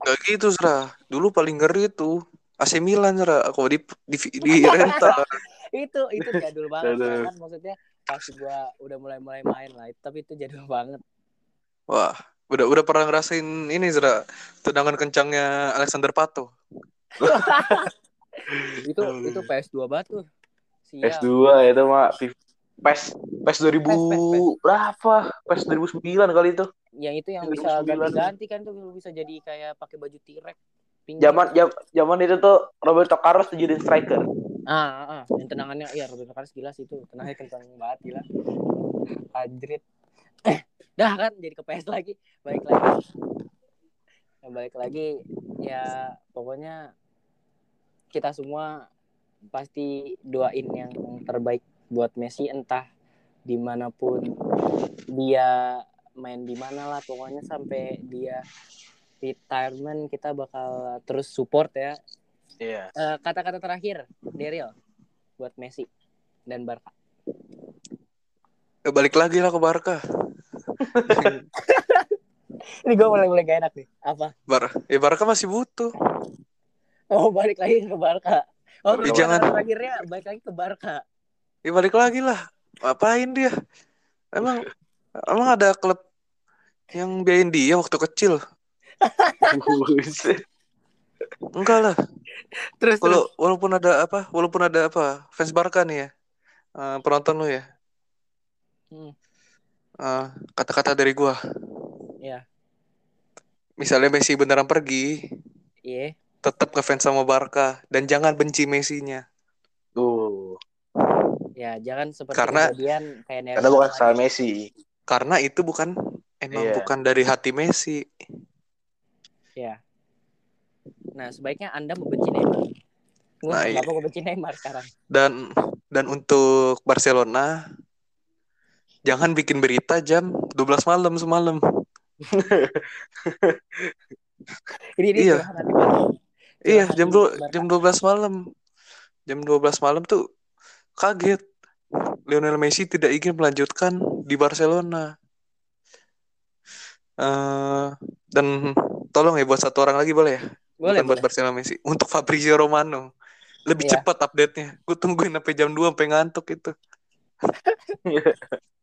Gak gitu, Sra. Dulu paling ngeri tuh AC Milan, Sra. Kalau di, di, di rental. <laughs> itu itu jadul banget kan maksudnya pas gue udah mulai mulai main lah tapi itu jadul banget Wah, udah udah pernah ngerasain ini, Sra. Tendangan kencangnya Alexander Pato. <laughs> itu itu PS2 banget tuh sial PS2 itu mah PES PES 2000 PES, PES. berapa? PES 2009 kali itu. yang itu yang 2009. bisa ganti-ganti kan tuh bisa jadi kayak pakai baju T-Rex. Zaman jam- zaman itu tuh Roberto Carlos jadi striker. ah, ah, ah. yang tendangannya iya Roberto Carlos gila sih itu tenangnya kencang banget gila Madrid eh dah kan jadi ke PS lagi balik lagi yang balik lagi ya pokoknya kita semua pasti doain yang terbaik buat Messi entah di mana pun dia main di mana lah pokoknya sampai dia retirement kita bakal terus support ya Iya. Eh, kata-kata terakhir Daryl buat Messi dan Barca. Ya, balik lagi lah ke Barca. <laughs> Ini gue mulai mulai gak enak nih. Apa? Bar ya Barca masih butuh. Oh balik lagi ke Barca. Oh Ya, jangan. kata terakhirnya balik lagi ke Barca. Ya balik lagi lah. Ngapain dia? Emang emang ada klub yang biayain dia waktu kecil? <laughs> Enggak lah. Terus Kalau walaupun ada apa, walaupun ada apa, fans Barca nih ya, eh, penonton lu ya. Hmm. Eh, kata-kata dari gua. Iya. Misalnya Messi beneran pergi, Iya. tetap ngefans sama Barca dan jangan benci Messi-nya. Tuh. Ya jangan seperti Karena- kejadian kayak Neymar Karena bukan salah Messi. Karena itu bukan emang Iya. bukan dari hati Messi. Ya. Nah sebaiknya anda membenci Neymar. Gue Nah, kenapa gue benci Neymar sekarang? Dan dan untuk Barcelona jangan bikin berita jam 12 malam semalam. <laughs> Ini ini Iya. Iya, jam dua jam 12 malam. Jam 12 malam tuh kaget. Lionel Messi tidak ingin melanjutkan di Barcelona. eh dan tolong ya buat satu orang lagi boleh ya? Boleh, Bukan buat boleh. Barcelona Messi. Untuk Fabrizio Romano. Lebih Iya. cepat update-nya. Gue tungguin sampai jam 2 sampai ngantuk itu. <laughs>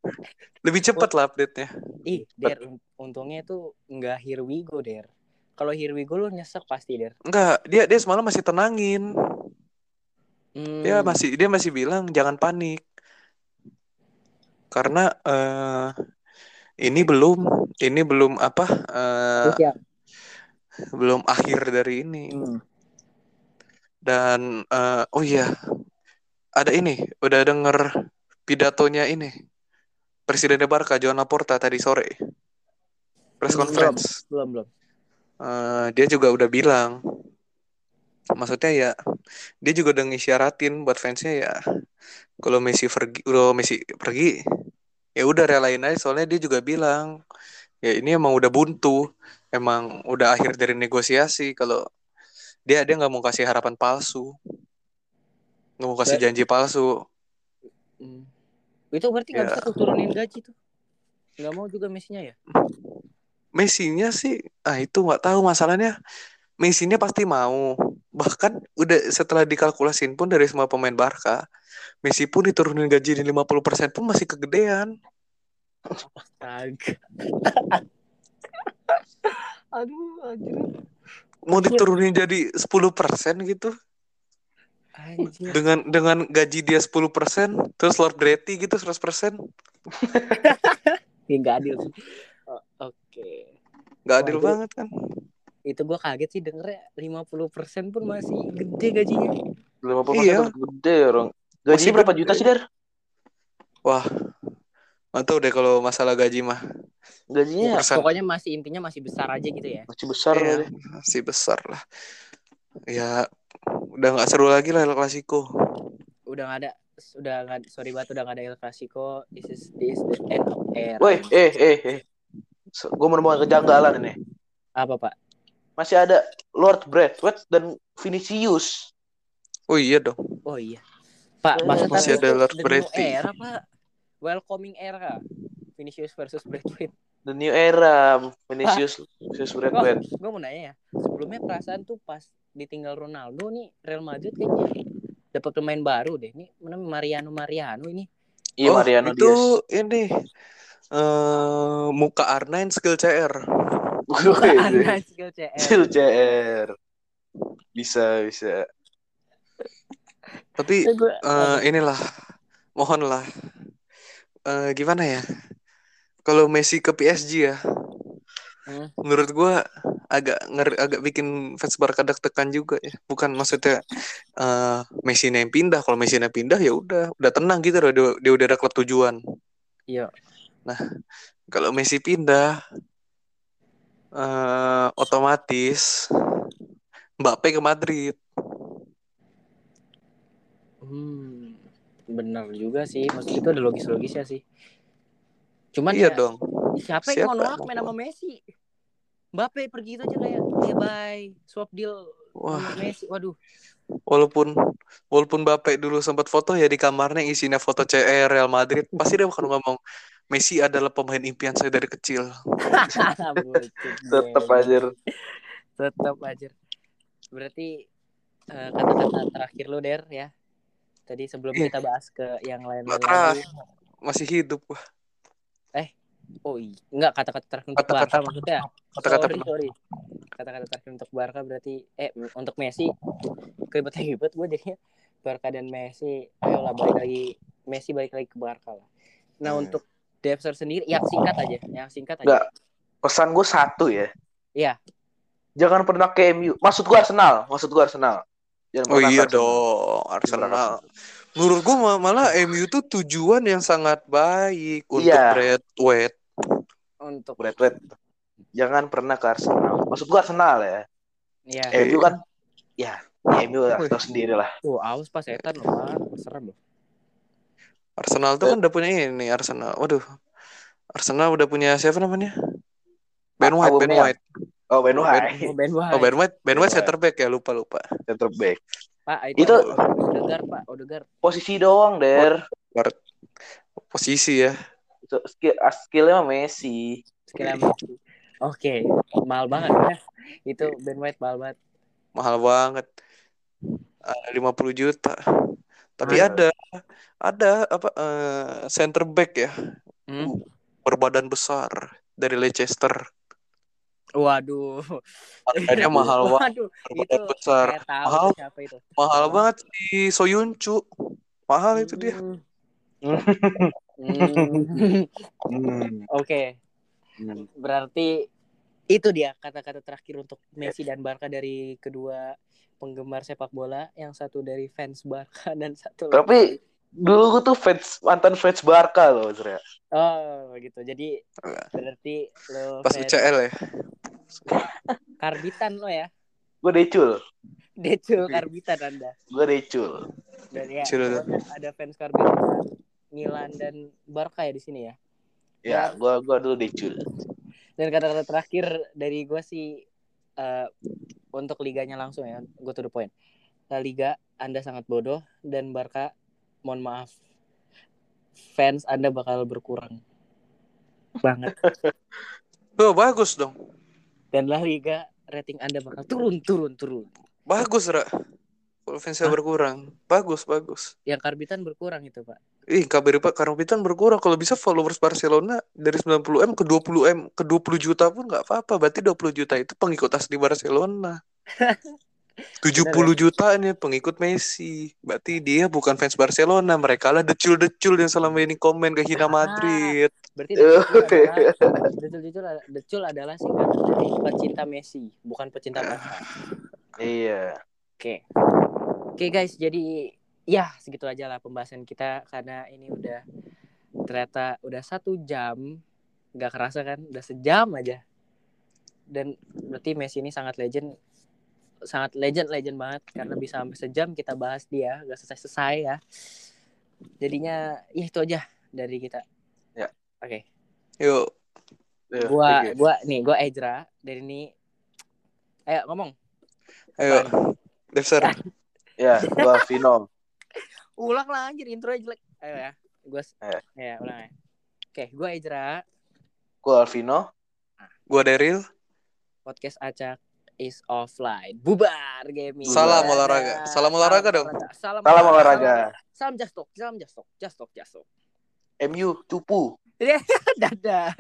Lebih cepat lah update-nya. Ih, Der, un- untungnya itu nggak here we go, Der. Kalau here we go lu nyesek pasti, Der. Enggak, dia dia semalam masih tenangin. Hmm, Dia masih dia masih bilang jangan panik. Karena eh ini belum ini belum apa ya. belum akhir dari ini. Hmm. Dan eh, oh iya. Ada ini, udah denger pidatonya ini. Presiden Barca Joan Laporta tadi sore. Press Belum. conference. Belum, belum. Eh, dia juga udah bilang maksudnya ya dia juga udah ngisyaratin buat fansnya ya kalau Messi pergi kalau Messi pergi ya udah relain aja soalnya dia juga bilang ya ini emang udah buntu emang udah akhir dari negosiasi kalau dia dia nggak mau kasih harapan palsu nggak mau kasih janji palsu Hmm. Itu berarti nggak Ya. bisa tuh turunin gaji tuh. Nggak mau juga Messi-nya ya? Messi-nya sih ah itu nggak tahu masalahnya Messi-nya pasti mau bahkan udah setelah dikalkulasin pun dari semua pemain Barca Messi pun diturunin gaji di 50% pun masih kegedean Astaga. <laughs> Aduh, anjir. mau diturunin jadi 10% gitu Anjir. dengan dengan gaji dia 10% terus Lord Brady gitu 100% <laughs> Ya, nggak adil sih. O- Oke. Oke. Nggak adil itu- banget kan. Itu gua kaget sih dengernya 50% pun masih gede gajinya. 50% Iya. gede orang. Gajinya Masih berapa gede. juta sih, Der? Wah. Tahu deh kalau masalah gaji mah. Gajinya Persen. Pokoknya masih intinya masih besar aja gitu ya. masih besar Iya, masih besar lah. Ya udah nggak seru lagi lah El Clasico. Udah nggak ada udah nggak sorry banget udah nggak ada El Clasico. This is this the end of era. Woi, eh eh eh. Gue menemukan kejanggalan ini. Apa pak? Masih ada Lord Bradford dan Vinicius. Oh iya dong. Oh iya. Pak, Eh, maksudnya masih ada Lord the new Bradley. era pak. Welcoming era. Vinicius versus Brad Pitt. The new era Vinicius Vinicius Bradford. Gue mau nanya ya. Sebelumnya perasaan tuh pas ditinggal Ronaldo nih Real Madrid kayaknya dapat pemain baru deh. Ini mana Mariano Mariano ini. Iya oh, Mariano itu Diaz. ini eh muka R9 skill CR. Anak <laughs> skill CR. Sil CR. Bisa bisa. Tapi eh, inilah mohonlah eh, gimana ya? Kalau Messi ke PSG ya, Hmm. menurut gua agak nger agak bikin fans Barca deg-degan juga ya. Bukan maksudnya eh Messi yang pindah. Kalau Messi yang pindah ya udah, udah tenang gitu loh. Dia, dia udah ada klub tujuan. Iya. Kalau Messi pindah, eh otomatis Mbappe ke Madrid. Hmm, benar juga sih. Maksudnya itu ada logis-logisnya sih. Cuman iya ya, dong. Siapa yang mau nolak main sama Messi? Mbappe pergi itu aja kayak ya bye, swap deal Wah, sama Messi. Waduh. walaupun walaupun Mbappe dulu sempat foto ya di kamarnya isinya foto CR Real Madrid, pasti dia bakal ngomong Messi adalah pemain impian saya dari kecil. Tetap aja. Tetap aja. Berarti eh, kata-kata terakhir lu Der ya. Tadi sebelum kita bahas ke yang lain-lain. Masih hidup wah. Oh iya, enggak kata-kata terakhir untuk Kata-kata Barca maksudnya. Kata-kata sorry, sorry. Kata-kata terakhir untuk Barca berarti eh untuk Messi ribet-ribet gue jadinya Barca dan Messi ayolah balik lagi Messi balik lagi ke Barca lah. Nah Hmm. untuk Depser sendiri yang singkat aja, yang singkat aja. Enggak. Pesan gue satu ya. Iya. Jangan pernah ke MU. Maksud gue Arsenal. Maksud gue Arsenal. Jangan Oh iya Arsenal. dong, Arsenal. Menurut gua ma- malah MU tuh tujuan yang sangat baik untuk Iya. Bradway. Untuk Bradford. Jangan pernah ke Arsenal. Maksud gue Arsenal ya. ya, Eh, MU kan ya, ya MU lah, tahu sendiri lah. tuh awas pas setan loh, serem loh. Arsenal tuh kan udah punya ini Arsenal. Waduh. Arsenal udah punya siapa namanya? Ben White, Ben. White. Oh, Ben Oh, White. Ben White. Oh, Ben White, Ben White center back ya, lupa lupa. Center back. Pak, itu, Itu- Odegaard, Pak, Odegaard. Posisi doang, Der. Posisi ya. Itu Skill, ah, skillnya mah Messi. Sekali Messi. Oke, mahal banget ya. Itu Ben White mahal banget. Mahal banget. Ada 50 juta. Tapi Ah. ada ada apa eh, center back ya, Hmm? berbadan besar dari Leicester. Waduh. Harganya <laughs> mahal banget, Waduh, itu besar. tahu Mahal. siapa itu. Mahal banget si Soyuncu. Mahal itu dia. Hmm. Hmm. Hmm. <laughs> Oke, Hmm. berarti itu dia kata-kata terakhir untuk Messi dan Barca dari kedua penggemar sepak bola, yang satu dari fans Barca dan satu lagi- Tapi dulu gue tuh fans mantan fans Barca loh, Zra. Oh, gitu. Jadi berarti lo Pas fans UCL ya. Karbitan lo ya. Gue decul. Decul karbitan Anda. Gue decul. Dan ya, Decul. pokoknya ada fans karbitan Milan dan Barca ya di sini ya. Ya, gue gua dulu decul. Dan kata-kata terakhir dari gue sih eh, untuk liganya langsung ya, gue to the point. La Liga Anda sangat bodoh dan Barca, mohon maaf, fans Anda bakal berkurang banget. <laughs> Oh, bagus dong. Dan La Liga rating Anda bakal turun, turun, turun. Bagus, Ra. Hah? berkurang. Bagus, bagus. Yang karbitan berkurang itu pak. Ih, kabar Pak Karbitan berkurang. Kalau bisa followers Barcelona dari 90 M ke 20 M ke 20 juta pun nggak apa-apa. Berarti 20 juta itu pengikut asli Barcelona. <laughs> 70 juta nih pengikut Messi. Berarti dia bukan fans Barcelona. Mereka lah decul-decul yang selama ini komen ke Hina Ah. Madrid. Berarti Decul adalah Decul Decul Decul adalah singkatan dari pecinta Messi, bukan pecinta Barca. Iya. Oke. Oke guys, jadi ya segitu aja lah pembahasan kita karena ini udah ternyata udah satu jam nggak kerasa kan udah sejam aja dan berarti Messi ini sangat legend sangat legend legend banget karena bisa sampai sejam kita bahas dia nggak selesai selesai ya jadinya ya itu aja dari kita Ya. oke Yuk. Iya, gua gua nih gua Ezra dari ini ayo ngomong Ayo. Defser. <laughs> Ya, gua Vino. ulang lah anjir intro jelek ayo ya gue Ayo. ya ulang ya oke gue Ezra Gua Alvino. Gua Daryl. podcast acak is offline. Bubar gaming. Salam olahraga. Salam olahraga dong. salam, Salam olahraga. salam just talk. Salam just talk. Just talk just talk. MU Tupu. <laughs> dadah